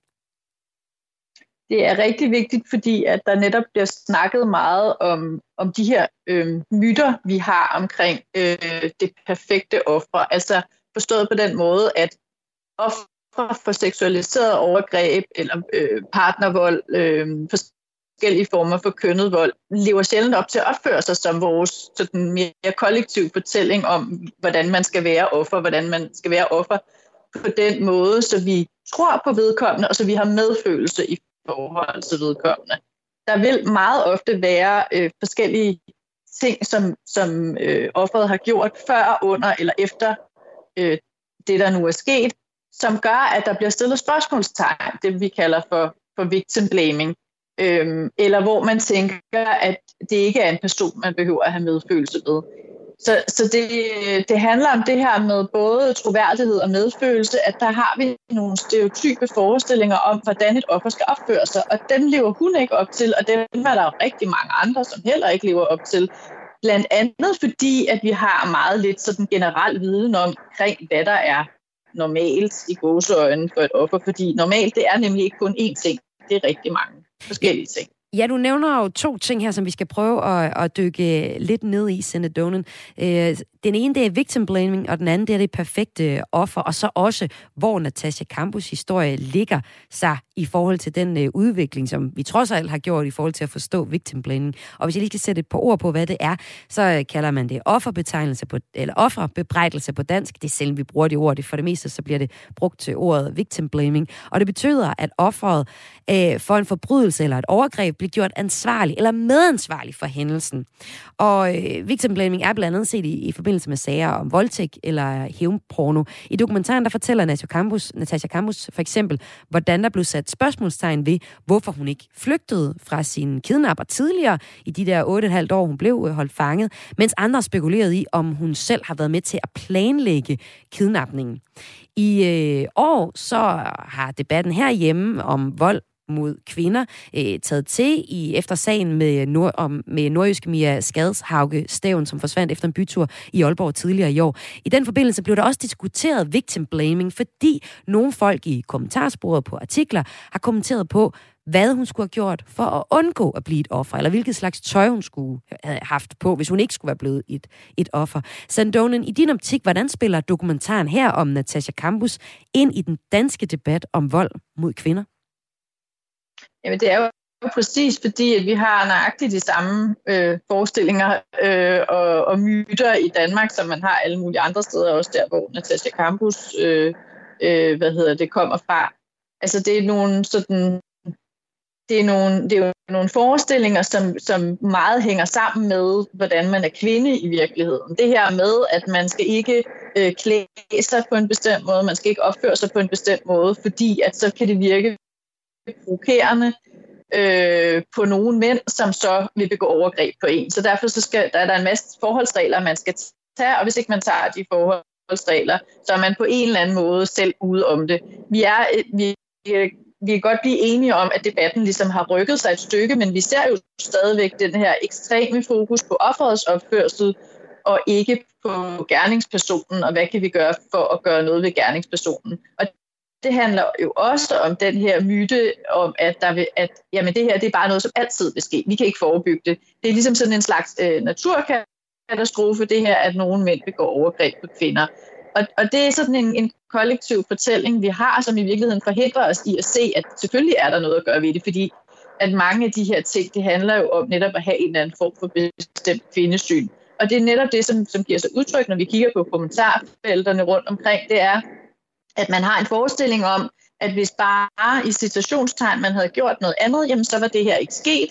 Det er rigtig vigtigt, fordi at der netop bliver snakket meget om, om de her øh, myter, vi har omkring øh, det perfekte offer. Altså forstået på den måde, at offer for seksualiseret overgreb eller øh, partnervold, øh, forskellige former for kønnet vold, lever sjældent op til at opføre sig som vores sådan mere kollektiv fortælling om, hvordan man skal være offer, hvordan man skal være offer på den måde, så vi tror på vedkommende, og så vi har medfølelse i forhold til vedkommende. Der vil meget ofte være øh, forskellige ting, som, som øh, offeret har gjort før, under eller efter øh, det, der nu er sket, som gør, at der bliver stillet spørgsmålstegn, det vi kalder for, for victim blaming, øh, eller hvor man tænker, at det ikke er en person, man behøver at have medfølelse med. Så, så det, det handler om det her med både troværdighed og medfølelse, at der har vi nogle stereotype forestillinger om, hvordan et offer skal opføre sig, og dem lever hun ikke op til, og dem er der rigtig mange andre, som heller ikke lever op til. Blandt andet fordi, at vi har meget lidt sådan generel viden omkring, hvad der er normalt i gåseøjne for et offer, fordi normalt det er nemlig ikke kun én ting, det er rigtig mange forskellige ting. Ja, du nævner jo to ting her, som vi skal prøve at, at dykke lidt ned i, Senadonen. Øh, den ene, det er victim blaming, og den anden, det er det perfekte offer, og så også, hvor Natasha Campus historie ligger sig i forhold til den øh, udvikling, som vi trods alt har gjort i forhold til at forstå victim blaming. Og hvis jeg lige skal sætte et par ord på, hvad det er, så øh, kalder man det offerbetegnelse på, eller offerbebrejdelse på dansk. Det er selv, vi bruger det ord. Det for det meste, så bliver det brugt til ordet victim blaming. Og det betyder, at offeret øh, for en forbrydelse eller et overgreb bliver gjort ansvarlig eller medansvarlig for hændelsen. Og øh, victim blaming er blandt andet set i, i forbindelse med sager om voldtægt eller hævnporno. I dokumentaren der fortæller Natasha Campus, Natasha Campus for eksempel, hvordan der blev sat spørgsmålstegn ved, hvorfor hun ikke flygtede fra sin kidnapper tidligere i de der 8,5 år, hun blev øh, holdt fanget, mens andre spekulerede i, om hun selv har været med til at planlægge kidnapningen. I øh, år så har debatten herhjemme om vold mod kvinder øh, taget til i efter sagen med, øh, nord, om, med nordjyske Mia Skadshauge Stævn, som forsvandt efter en bytur i Aalborg tidligere i år. I den forbindelse blev der også diskuteret victim blaming, fordi nogle folk i kommentarsporet på artikler har kommenteret på, hvad hun skulle have gjort for at undgå at blive et offer, eller hvilket slags tøj hun skulle have haft på, hvis hun ikke skulle være blevet et, et offer. Sandonen, i din optik, hvordan spiller dokumentaren her om Natasha Campus ind i den danske debat om vold mod kvinder? Jamen det er jo præcis fordi, at vi har nøjagtigt de samme øh, forestillinger øh, og, og myter i Danmark, som man har alle mulige andre steder, også der, hvor Natasha Campus øh, øh, hvad hedder det, kommer fra. Altså det er nogle sådan, det er nogle, det er jo nogle forestillinger, som, som meget hænger sammen med, hvordan man er kvinde i virkeligheden. Det her med, at man skal ikke øh, klæde sig på en bestemt måde, man skal ikke opføre sig på en bestemt måde, fordi at så kan det virke provokerende øh, på nogle mænd, som så vil begå overgreb på en. Så derfor så skal, der er der en masse forholdsregler, man skal tage, og hvis ikke man tager de forholdsregler, så er man på en eller anden måde selv ude om det. Vi er, øh, vi, øh, vi kan godt blive enige om, at debatten ligesom har rykket sig et stykke, men vi ser jo stadigvæk den her ekstreme fokus på offerets opførsel, og ikke på gerningspersonen, og hvad kan vi gøre for at gøre noget ved gerningspersonen. Og det handler jo også om den her myte om, at, der vil, at jamen det her det er bare noget, som altid vil ske. Vi kan ikke forebygge det. Det er ligesom sådan en slags øh, naturkatastrofe, det her, at nogle mænd begår overgreb på kvinder. Og, og det er sådan en, en kollektiv fortælling, vi har, som i virkeligheden forhindrer os i at se, at selvfølgelig er der noget at gøre ved det, fordi at mange af de her ting, det handler jo om netop at have en eller anden form for bestemt kvindesyn. Og det er netop det, som, som giver sig udtryk, når vi kigger på kommentarfelterne rundt omkring, det er, at man har en forestilling om, at hvis bare i situationstegn man havde gjort noget andet, jamen så var det her ikke sket.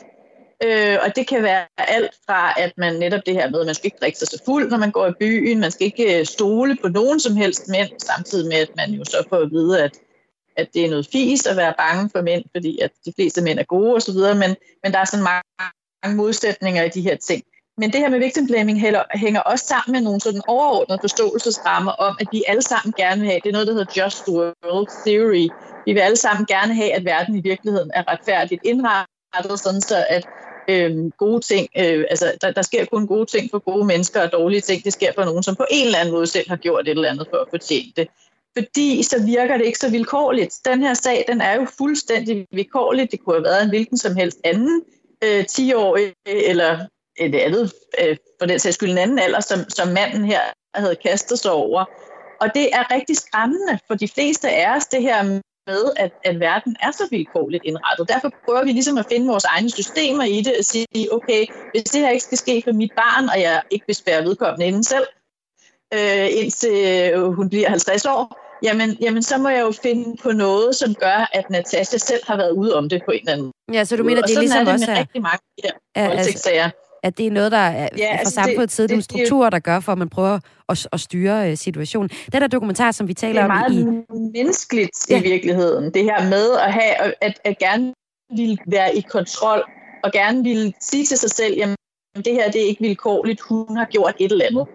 Øh, og det kan være alt fra, at man netop det her med, at man skal ikke drikke sig så fuld, når man går i byen, man skal ikke øh, stole på nogen som helst mænd, samtidig med, at man jo så får at vide, at, at det er noget fis at være bange for mænd, fordi at de fleste mænd er gode osv., men, men der er sådan mange, mange modsætninger i de her ting. Men det her med victim blaming hænger også sammen med nogle sådan overordnede forståelsesrammer om, at vi alle sammen gerne vil have, det er noget, der hedder Just World Theory. Vi vil alle sammen gerne have, at verden i virkeligheden er retfærdigt indrettet, sådan så at øh, gode ting, øh, altså der, der sker kun gode ting for gode mennesker, og dårlige ting, det sker for nogen, som på en eller anden måde selv har gjort et eller andet for at fortjene det. Fordi så virker det ikke så vilkårligt. Den her sag, den er jo fuldstændig vilkårlig. Det kunne have været en hvilken som helst anden øh, 10-årig eller et andet, øh, for den sags skyld en anden alder, som, som manden her havde kastet sig over. Og det er rigtig skræmmende for de fleste af os, det her med, at, at verden er så vilkårligt indrettet. Derfor prøver vi ligesom at finde vores egne systemer i det og sige, okay, hvis det her ikke skal ske for mit barn, og jeg ikke vil spære vedkommende inden selv, øh, indtil hun bliver 50 år, jamen, jamen så må jeg jo finde på noget, som gør, at Natasha selv har været ude om det på en eller anden Ja, så du mener, det er ligesom er det også med er, rigtig mange ja, er, altså, at det er noget, der er ja, fra altså samfundets side, det- nogle det- det- strukturer, der gør, for at man prøver at, at styre uh, situationen. Den der dokumentar, som vi det taler er om meget i... menneskeligt Ja. i virkeligheden. Det her med at, have, at, at gerne ville være i kontrol, og gerne ville sige til sig selv, jamen det her det er ikke vilkårligt, hun har gjort et eller andet,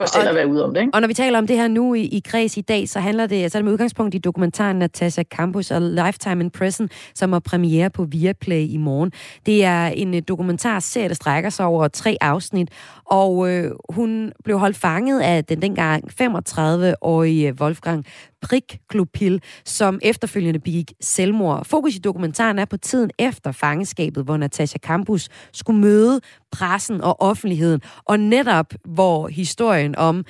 for selv Og- at være ude om det. Ikke? Og når vi taler om det her nu i, i kreds i dag, så handler det, så er det med udgangspunkt i dokumentaren Natasha Campus og Lifetime in Prison, som har premiere på Viaplay i morgen. Det er en uh, dokumentarserie, der strækker sig over tre afsnit, og øh, hun blev holdt fanget af den dengang 35-årige Wolfgang Prikklopil, som efterfølgende begik selvmord. Fokus i dokumentaren er på tiden efter fangeskabet, hvor Natasha Campus skulle møde pressen og offentligheden, og netop hvor historien om,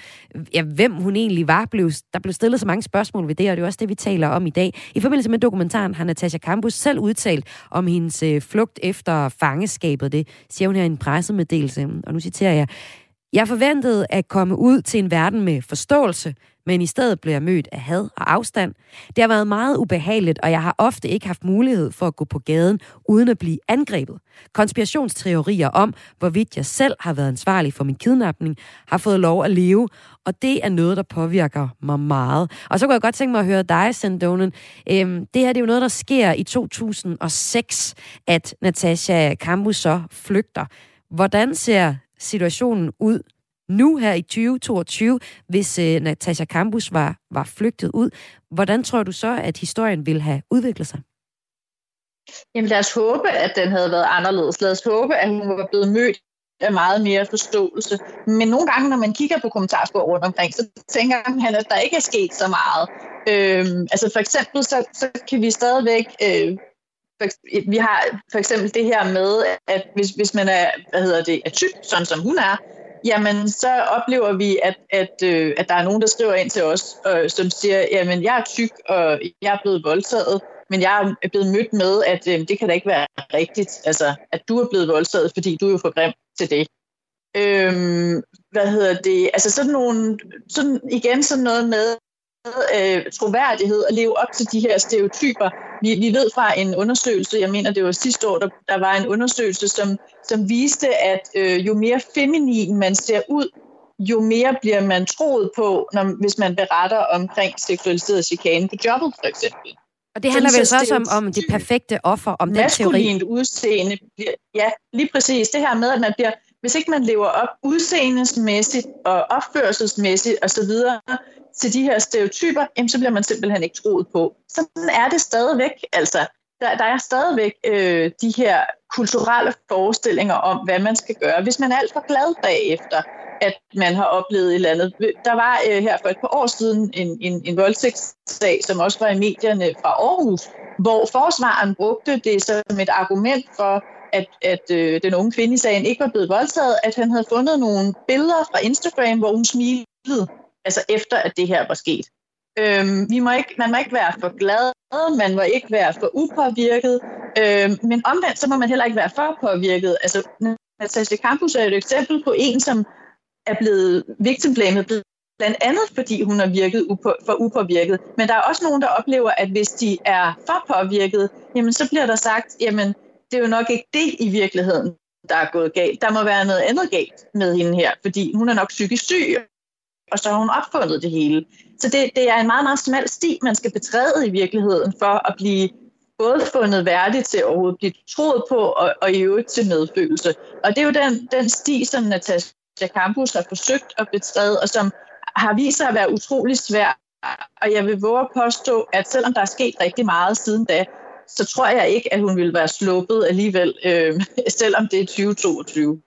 ja, hvem hun egentlig var, blev, der blev stillet så mange spørgsmål ved det, og det er også det, vi taler om i dag. I forbindelse med dokumentaren har Natasha Campus selv udtalt om hendes øh, flugt efter fangeskabet. Det siger hun her i en pressemeddelelse, og nu citerer jeg, jeg forventede at komme ud til en verden med forståelse, men i stedet blev jeg mødt af had og afstand. Det har været meget ubehageligt, og jeg har ofte ikke haft mulighed for at gå på gaden uden at blive angrebet. Konspirationsteorier om, hvorvidt jeg selv har været ansvarlig for min kidnapning, har fået lov at leve, og det er noget, der påvirker mig meget. Og så kunne jeg godt tænke mig at høre dig, Sandonen. Øhm, det her det er jo noget, der sker i 2006, at Natasha Kambu så flygter. Hvordan ser situationen ud nu her i 2022, hvis øh, Natasha Campus var, var flygtet ud? Hvordan tror du så, at historien ville have udviklet sig? Jamen lad os håbe, at den havde været anderledes. Lad os håbe, at hun var blevet mødt af meget mere forståelse. Men nogle gange, når man kigger på kommentarspor rundt omkring, så tænker man, at der ikke er sket så meget. Øhm, altså for eksempel, så, så kan vi stadigvæk... Øh, for, vi har for eksempel det her med, at hvis, hvis man er, hvad hedder det, er tyk, sådan som hun er, jamen så oplever vi, at, at, øh, at der er nogen, der skriver ind til os, øh, som siger, jamen jeg er tyk, og jeg er blevet voldtaget, men jeg er blevet mødt med, at øh, det kan da ikke være rigtigt, altså at du er blevet voldtaget, fordi du er jo for grim til det. Øhm, hvad hedder det? Altså sådan nogle, sådan, igen sådan noget med, øh, troværdighed og leve op til de her stereotyper. Vi, vi ved fra en undersøgelse, jeg mener det var sidste år, der, der var en undersøgelse, som, som viste, at øh, jo mere feminin man ser ud, jo mere bliver man troet på, når, hvis man beretter omkring seksualiseret chikane på jobbet, for eksempel. Og det handler vel så også om, om det perfekte offer, om den teori? udseende bliver, ja, lige præcis. Det her med, at man bliver, hvis ikke man lever op udseendesmæssigt og opførselsmæssigt osv til de her stereotyper, jamen, så bliver man simpelthen ikke troet på. Sådan er det stadigvæk. Altså, der, der er stadigvæk øh, de her kulturelle forestillinger om, hvad man skal gøre, hvis man er alt for glad bagefter at man har oplevet et eller andet. Der var øh, her for et par år siden en, en, en voldtægtssag, som også var i medierne fra Aarhus, hvor forsvaren brugte det som et argument for, at, at øh, den unge kvinde i sagen ikke var blevet voldtaget, at han havde fundet nogle billeder fra Instagram, hvor hun smilede, altså efter at det her var sket. Øhm, vi må ikke, man må ikke være for glad, man må ikke være for upåvirket, øhm, men omvendt så må man heller ikke være for påvirket. Altså, Natasha Campus er et eksempel på en, som er blevet victimblamet, blandt andet fordi hun har virket upå, for upåvirket. Men der er også nogen, der oplever, at hvis de er for påvirket, jamen så bliver der sagt, jamen det er jo nok ikke det i virkeligheden, der er gået galt. Der må være noget andet galt med hende her, fordi hun er nok psykisk syg, og så har hun opfundet det hele. Så det, det er en meget, meget smal sti, man skal betræde i virkeligheden for at blive både fundet værdig til at overhovedet blive troet på, og, og i øvrigt til medfølelse. Og det er jo den, den sti, som Natasha Campus har forsøgt at betræde, og som har vist sig at være utrolig svær. Og jeg vil våge at påstå, at selvom der er sket rigtig meget siden da, så tror jeg ikke, at hun ville være sluppet alligevel, øh, [laughs] selvom det er 2022.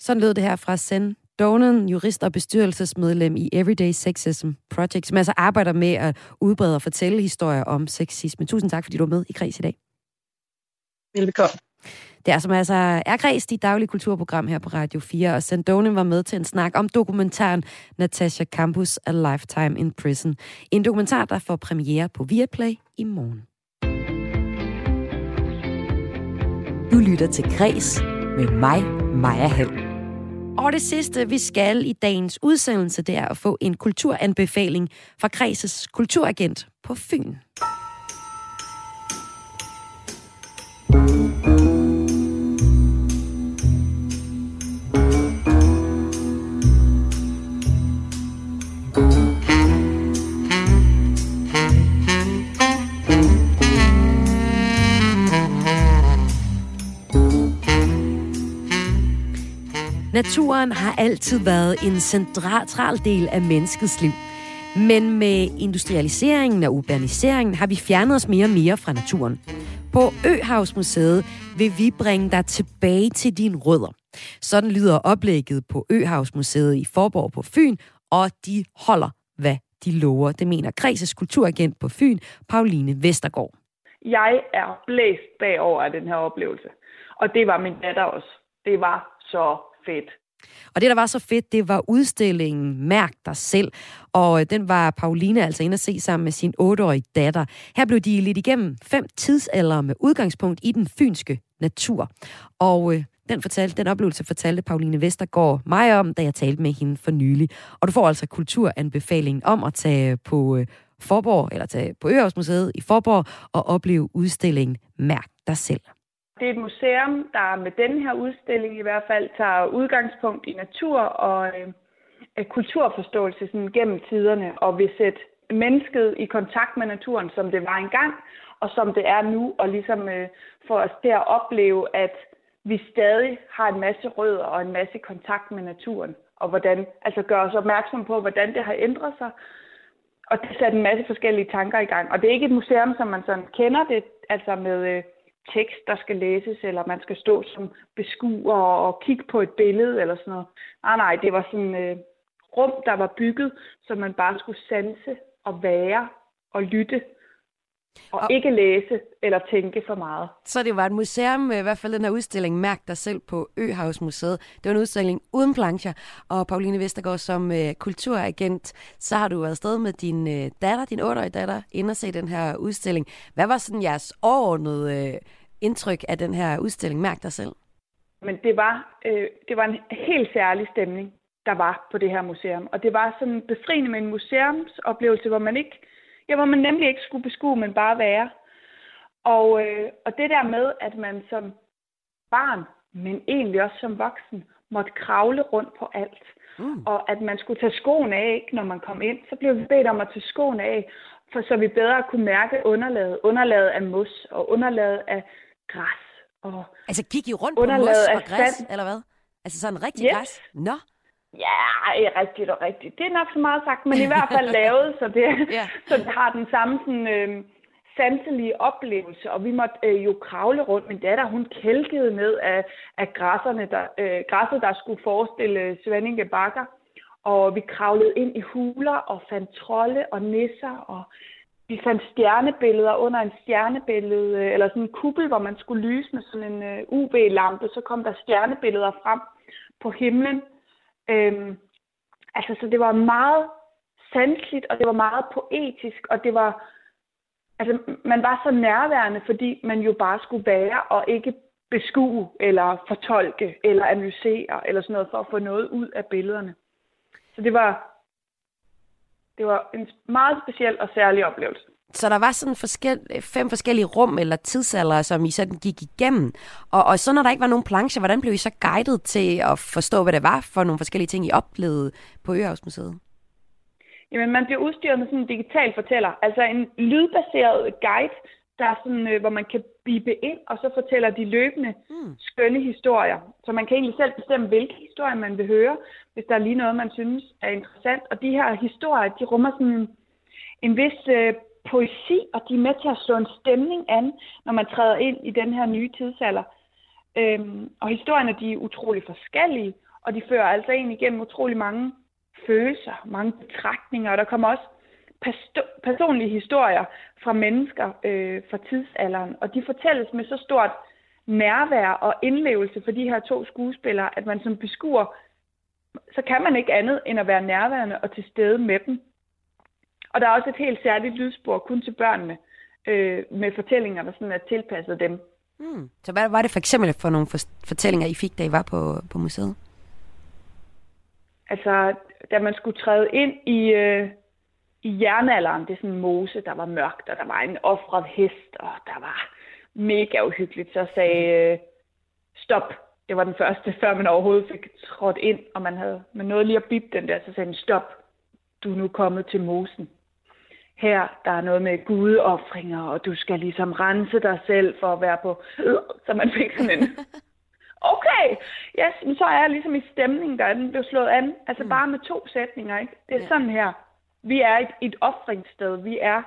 Sådan lød det her fra Send Donen, jurist og bestyrelsesmedlem i Everyday Sexism Project, som altså arbejder med at udbrede og fortælle historier om sexisme. Tusind tak, fordi du var med i Kreds i dag. Velkommen. Det er som altså er Græs, dit daglige kulturprogram her på Radio 4, og Sandone var med til en snak om dokumentaren Natasha Campus A Lifetime in Prison. En dokumentar, der får premiere på Viaplay i morgen. Du lytter til Græs med mig, Maja Hall. Og det sidste, vi skal i dagens udsendelse, det er at få en kulturanbefaling fra Kreses kulturagent på Fyn. Naturen har altid været en central del af menneskets liv. Men med industrialiseringen og urbaniseringen har vi fjernet os mere og mere fra naturen. På Øhavsmuseet vil vi bringe dig tilbage til dine rødder. Sådan lyder oplægget på Øhavsmuseet i Forborg på Fyn, og de holder, hvad de lover. Det mener Græses kulturagent på Fyn, Pauline Vestergaard. Jeg er blæst bagover af den her oplevelse. Og det var min datter også. Det var så fedt. Og det, der var så fedt, det var udstillingen Mærk dig selv. Og øh, den var Pauline altså inde at se sammen med sin 8-årige datter. Her blev de lidt igennem fem tidsalder med udgangspunkt i den fynske natur. Og øh, den, fortalte, den oplevelse fortalte Pauline Vestergaard mig om, da jeg talte med hende for nylig. Og du får altså kulturanbefalingen om at tage på øh, Forborg, eller tage på Øhavsmuseet i Forborg og opleve udstillingen Mærk dig selv. Det er et museum, der med den her udstilling i hvert fald tager udgangspunkt i natur og øh, øh, kulturforståelse sådan gennem tiderne, og vil sætte mennesket i kontakt med naturen, som det var engang, og som det er nu, og ligesom øh, for os til at opleve, at vi stadig har en masse rødder og en masse kontakt med naturen, og hvordan, altså gør os opmærksom på, hvordan det har ændret sig, og det sætter en masse forskellige tanker i gang. Og det er ikke et museum, som man sådan kender det, altså med øh, tekst, der skal læses, eller man skal stå som beskuer og kigge på et billede eller sådan noget. Nej, nej, det var sådan et øh, rum, der var bygget, så man bare skulle sanse og være og lytte og, og ikke læse eller tænke for meget. Så det var et museum, i hvert fald den her udstilling, Mærk dig selv på Øhavsmuseet. Det var en udstilling uden plancher, og Pauline Vestergaard som uh, kulturagent, så har du været afsted med din uh, datter, din 8-årige datter, ind og se den her udstilling. Hvad var sådan jeres overordnede uh, indtryk af den her udstilling, Mærk dig selv? Men det var, øh, det var en helt særlig stemning. der var på det her museum. Og det var sådan befriende med en museumsoplevelse, hvor man ikke, ja, hvor man nemlig ikke skulle beskue, men bare være. Og, øh, og det der med, at man som barn, men egentlig også som voksen, måtte kravle rundt på alt. Mm. Og at man skulle tage skoene af, ikke, når man kom ind. Så blev vi bedt om at tage skoene af, for så vi bedre kunne mærke underlaget. Underlaget af mos og underlaget af græs. Og altså gik I rundt på mos og græs, sand. eller hvad? Altså sådan rigtig yes. græs? Nå. Ja, rigtigt og rigtigt. Det er nok så meget sagt, men i hvert fald [laughs] lavet, så det, yeah. så det har den samme sådan, øh, sanselige oplevelse, og vi måtte øh, jo kravle rundt. Min datter, hun kælkede ned af, af græsserne, der, øh, græsset, der skulle forestille Svanninge Bakker. Og vi kravlede ind i huler og fandt trolde og nisser, og vi fandt stjernebilleder under en stjernebillede, øh, eller sådan en kuppel, hvor man skulle lyse med sådan en øh, UV-lampe. Så kom der stjernebilleder frem på himlen. Øhm, altså, så det var meget sanseligt, og det var meget poetisk, og det var altså, man var så nærværende, fordi man jo bare skulle være og ikke beskue eller fortolke eller analysere eller sådan noget for at få noget ud af billederne. Så det var, det var en meget speciel og særlig oplevelse. Så der var sådan forskel, fem forskellige rum eller tidsalder, som I sådan gik igennem. Og, og så når der ikke var nogen plancher, hvordan blev I så guidet til at forstå, hvad det var for nogle forskellige ting, I oplevede på Øhavsmuseet? Jamen, man bliver udstyret med sådan en digital fortæller, altså en lydbaseret guide, der er sådan, øh, hvor man kan bibe ind, og så fortæller de løbende mm. skønne historier. Så man kan egentlig selv bestemme, hvilke historier man vil høre, hvis der er lige noget, man synes er interessant. Og de her historier, de rummer sådan en vis øh, poesi, og de er med til at slå en stemning an, når man træder ind i den her nye tidsalder. Øhm, og historierne, de er utrolig forskellige, og de fører altså ind igennem utrolig mange følelser, mange betragtninger, og der kommer også personlige historier fra mennesker øh, fra tidsalderen, og de fortælles med så stort nærvær og indlevelse for de her to skuespillere, at man som beskuer, så kan man ikke andet end at være nærværende og til stede med dem. Og der er også et helt særligt lydspor kun til børnene, øh, med fortællinger, der sådan er tilpasset dem. Hmm. Så hvad var det for eksempel for nogle fortællinger, I fik, da I var på, på museet? Altså, da man skulle træde ind i, øh, i jernalderen, det er sådan en mose, der var mørkt, og der var en offret hest, og der var mega uhyggeligt, så sagde øh, stop. Det var den første, før man overhovedet fik trådt ind, og man havde man nåede lige at bip den der, så sagde den stop. Du er nu kommet til mosen. Her, der er noget med gudeoffringer, og du skal ligesom rense dig selv for at være på... Så man fik sådan en [laughs] okay, yes, men så er jeg ligesom i stemningen, der den blev slået an. Altså mm. bare med to sætninger, ikke? Det er ja. sådan her. Vi er et, et offringssted. Vi er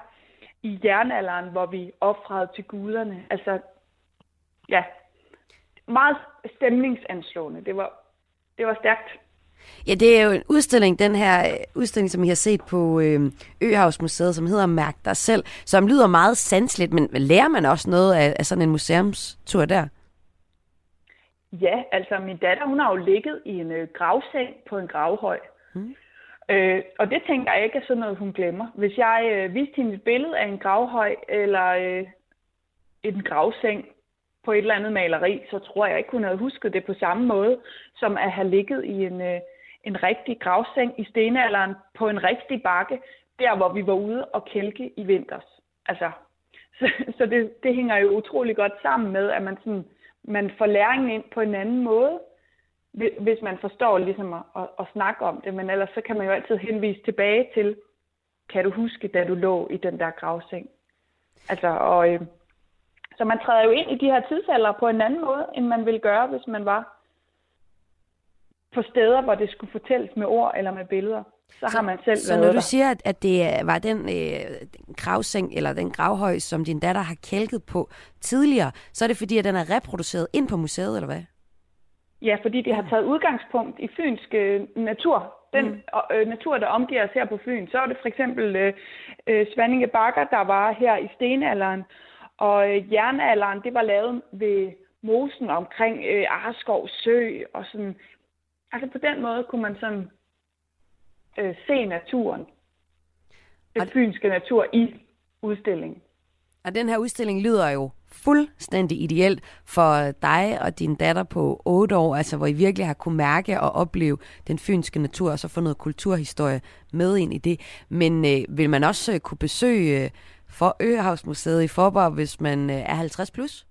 i jernalderen, hvor vi offrede til guderne. Altså, ja, meget stemningsanslående. Det var, det var stærkt. Ja, det er jo en udstilling, den her øh, udstilling, som I har set på øh, Øhavsmuseet, som hedder Mærk dig selv, som lyder meget sansligt, men lærer man også noget af, af sådan en museumstur der? Ja, altså min datter, hun har jo ligget i en øh, gravseng på en gravhøj. Mm. Øh, og det tænker jeg ikke er sådan noget, hun glemmer. Hvis jeg øh, viste hende et billede af en gravhøj eller øh, en gravseng på et eller andet maleri, så tror jeg ikke, hun havde husket det på samme måde, som at have ligget i en, øh, en rigtig gravseng i stenalderen på en rigtig bakke, der hvor vi var ude og kælke i vinters. Altså, [laughs] så, så det, det hænger jo utrolig godt sammen med, at man sådan man får læringen ind på en anden måde, hvis man forstår ligesom at, at, at snakke om det. Men ellers så kan man jo altid henvise tilbage til, kan du huske, da du lå i den der gravseng? Altså, og, øh, så man træder jo ind i de her tidsalder på en anden måde, end man ville gøre, hvis man var på steder, hvor det skulle fortælles med ord eller med billeder så, så har man selv Så når der. du siger, at det var den, øh, den gravseng eller den gravhøj, som din datter har kælket på tidligere, så er det fordi, at den er reproduceret ind på museet, eller hvad? Ja, fordi det har taget udgangspunkt i fynsk øh, natur. Den mm. øh, natur, der omgiver os her på Fyn. Så er det for eksempel øh, øh, Svanninge Bakker, der var her i stenalderen. Og øh, jernalderen, det var lavet ved mosen omkring øh, Arskov Sø. Og sådan. Altså på den måde kunne man sådan øh, se naturen, den fynske natur i udstillingen. Og den her udstilling lyder jo fuldstændig ideelt for dig og din datter på 8 år, altså hvor I virkelig har kunne mærke og opleve den fynske natur, og så få noget kulturhistorie med ind i det. Men øh, vil man også øh, kunne besøge øh, for Øhavsmuseet i Forborg, hvis man øh, er 50 plus?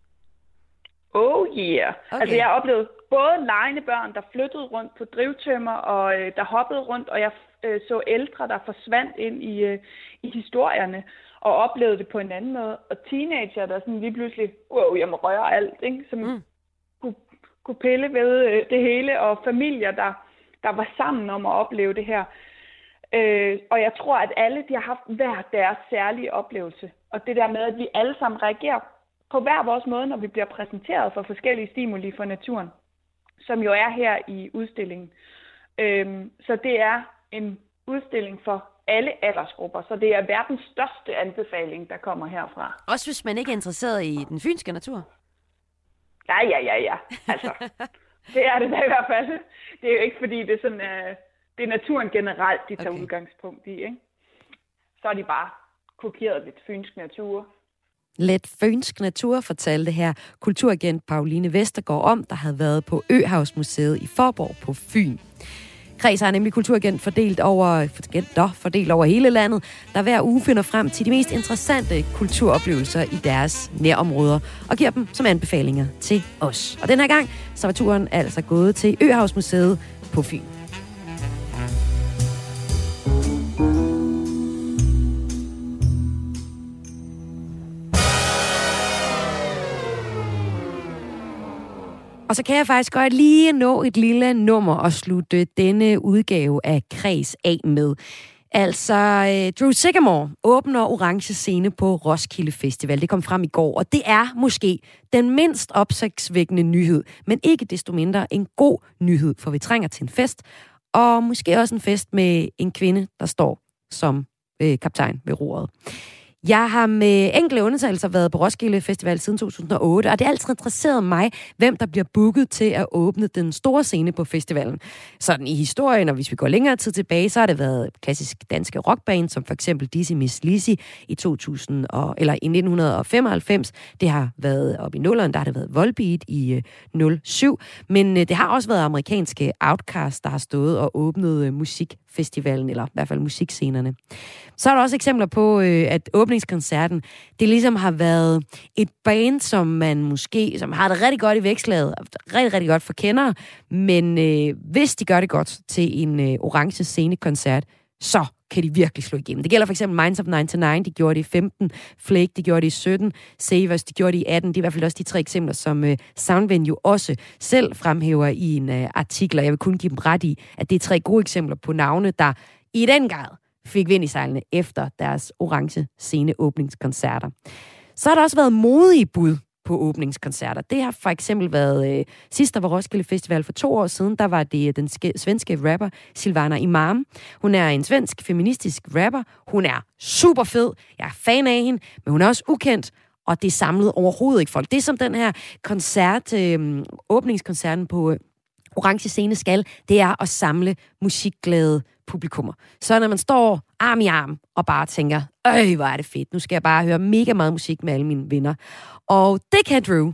Oh yeah. Okay. Altså jeg har oplevet både lejende børn, der flyttede rundt på drivtømmer, og øh, der hoppede rundt, og jeg øh, så ældre, der forsvandt ind i, øh, i historierne og oplevede det på en anden måde. Og teenager, der sådan lige pludselig, wow, jeg må røre alt, ikke? som mm. kunne, kunne pille ved øh, det hele, og familier, der, der var sammen om at opleve det her. Øh, og jeg tror, at alle de har haft hver deres særlige oplevelse. Og det der med, at vi alle sammen reagerer på hver vores måde, når vi bliver præsenteret for forskellige stimuli for naturen, som jo er her i udstillingen. Øh, så det er en udstilling for alle aldersgrupper, så det er verdens største anbefaling, der kommer herfra. Også hvis man ikke er interesseret i den fynske natur? Ja, ja, ja, ja. Altså, [laughs] det er det da i hvert fald. Det er jo ikke, fordi det er sådan, uh, det er naturen generelt, de tager okay. udgangspunkt i, ikke? Så er de bare kopieret lidt fynsk natur. Let fynsk natur fortalte her kulturagent Pauline Vestergaard om, der havde været på Øhavsmuseet i Forborg på Fyn. Kreds har nemlig kulturagent fordelt over, agenter fordelt over hele landet, der hver uge finder frem til de mest interessante kulturoplevelser i deres nærområder og giver dem som anbefalinger til os. Og den her gang, så var turen altså gået til Øhavsmuseet på Fyn. Og så kan jeg faktisk godt lige nå et lille nummer og slutte denne udgave af Kreds af med. Altså, øh, Drew Sigamore åbner orange scene på Roskilde Festival. Det kom frem i går, og det er måske den mindst opsigtsvækkende nyhed, men ikke desto mindre en god nyhed, for vi trænger til en fest, og måske også en fest med en kvinde, der står som øh, kaptajn ved roret. Jeg har med enkle undersøgelser været på Roskilde Festival siden 2008, og det har altid interesseret mig, hvem der bliver booket til at åbne den store scene på festivalen. Sådan i historien, og hvis vi går længere tid tilbage, så har det været klassisk danske rockband, som for eksempel Dizzy Miss Lizzy i 2000 og, eller i 1995. Det har været op i nulleren, der har det været Volbeat i øh, 07. Men øh, det har også været amerikanske Outcast, der har stået og åbnet øh, festivalen, eller i hvert fald musikscenerne. Så er der også eksempler på, øh, at åbningskoncerten, det ligesom har været et band, som man måske, som har det rigtig godt i vækslaget, rigtig, rigtig godt for kendere, men øh, hvis de gør det godt til en øh, orange scenekoncert, så kan de virkelig slå igennem. Det gælder for eksempel Minds of 99, de gjorde det i 15, Flake, de gjorde det i 17, Savers, de gjorde det i 18. Det er i hvert fald også de tre eksempler, som øh, uh, Soundvenue også selv fremhæver i en uh, artikel, og jeg vil kun give dem ret i, at det er tre gode eksempler på navne, der i den grad fik vind i sejlene efter deres orange sceneåbningskoncerter. Så har der også været modige bud på åbningskoncerter. Det har for eksempel været, øh, sidst der var Roskilde Festival for to år siden, der var det øh, den svenske rapper Silvana Imam. Hun er en svensk feministisk rapper. Hun er super fed. Jeg er fan af hende, men hun er også ukendt, og det samlede overhovedet ikke folk. Det er som den her koncert, øh, åbningskoncerten på øh, Orange Scene skal, det er at samle musikglade publikummer. Så når man står arm i arm og bare tænker, øj, hvor er det fedt, nu skal jeg bare høre mega meget musik med alle mine venner. Og det kan Drew.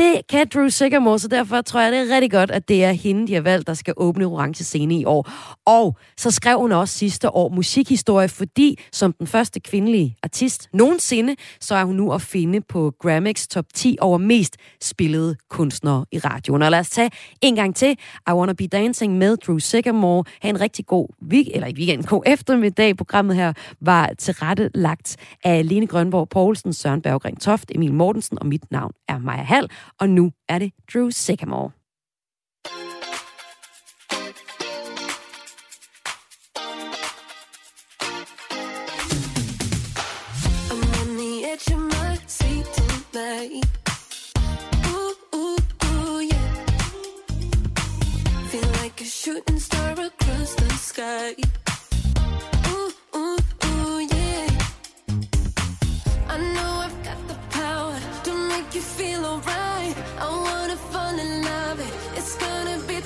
Det kan Drew Sigamore, så derfor tror jeg, det er rigtig godt, at det er hende, de har valgt, der skal åbne Orange Scene i år. Og så skrev hun også sidste år musikhistorie, fordi som den første kvindelige artist nogensinde, så er hun nu at finde på Grammys top 10 over mest spillede kunstnere i radioen. Og lad os tage en gang til I Wanna Be Dancing med Drew Sigamore. Ha' en rigtig god week, eller ikke weekend, god eftermiddag. Programmet her var tilrettelagt af Lene Grønborg Poulsen, Søren Berggren Toft, Emil Mortensen, og mit navn er Maja Hall. Og nu er det Drew Sycamore. shooting star across the sky.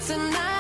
Tonight.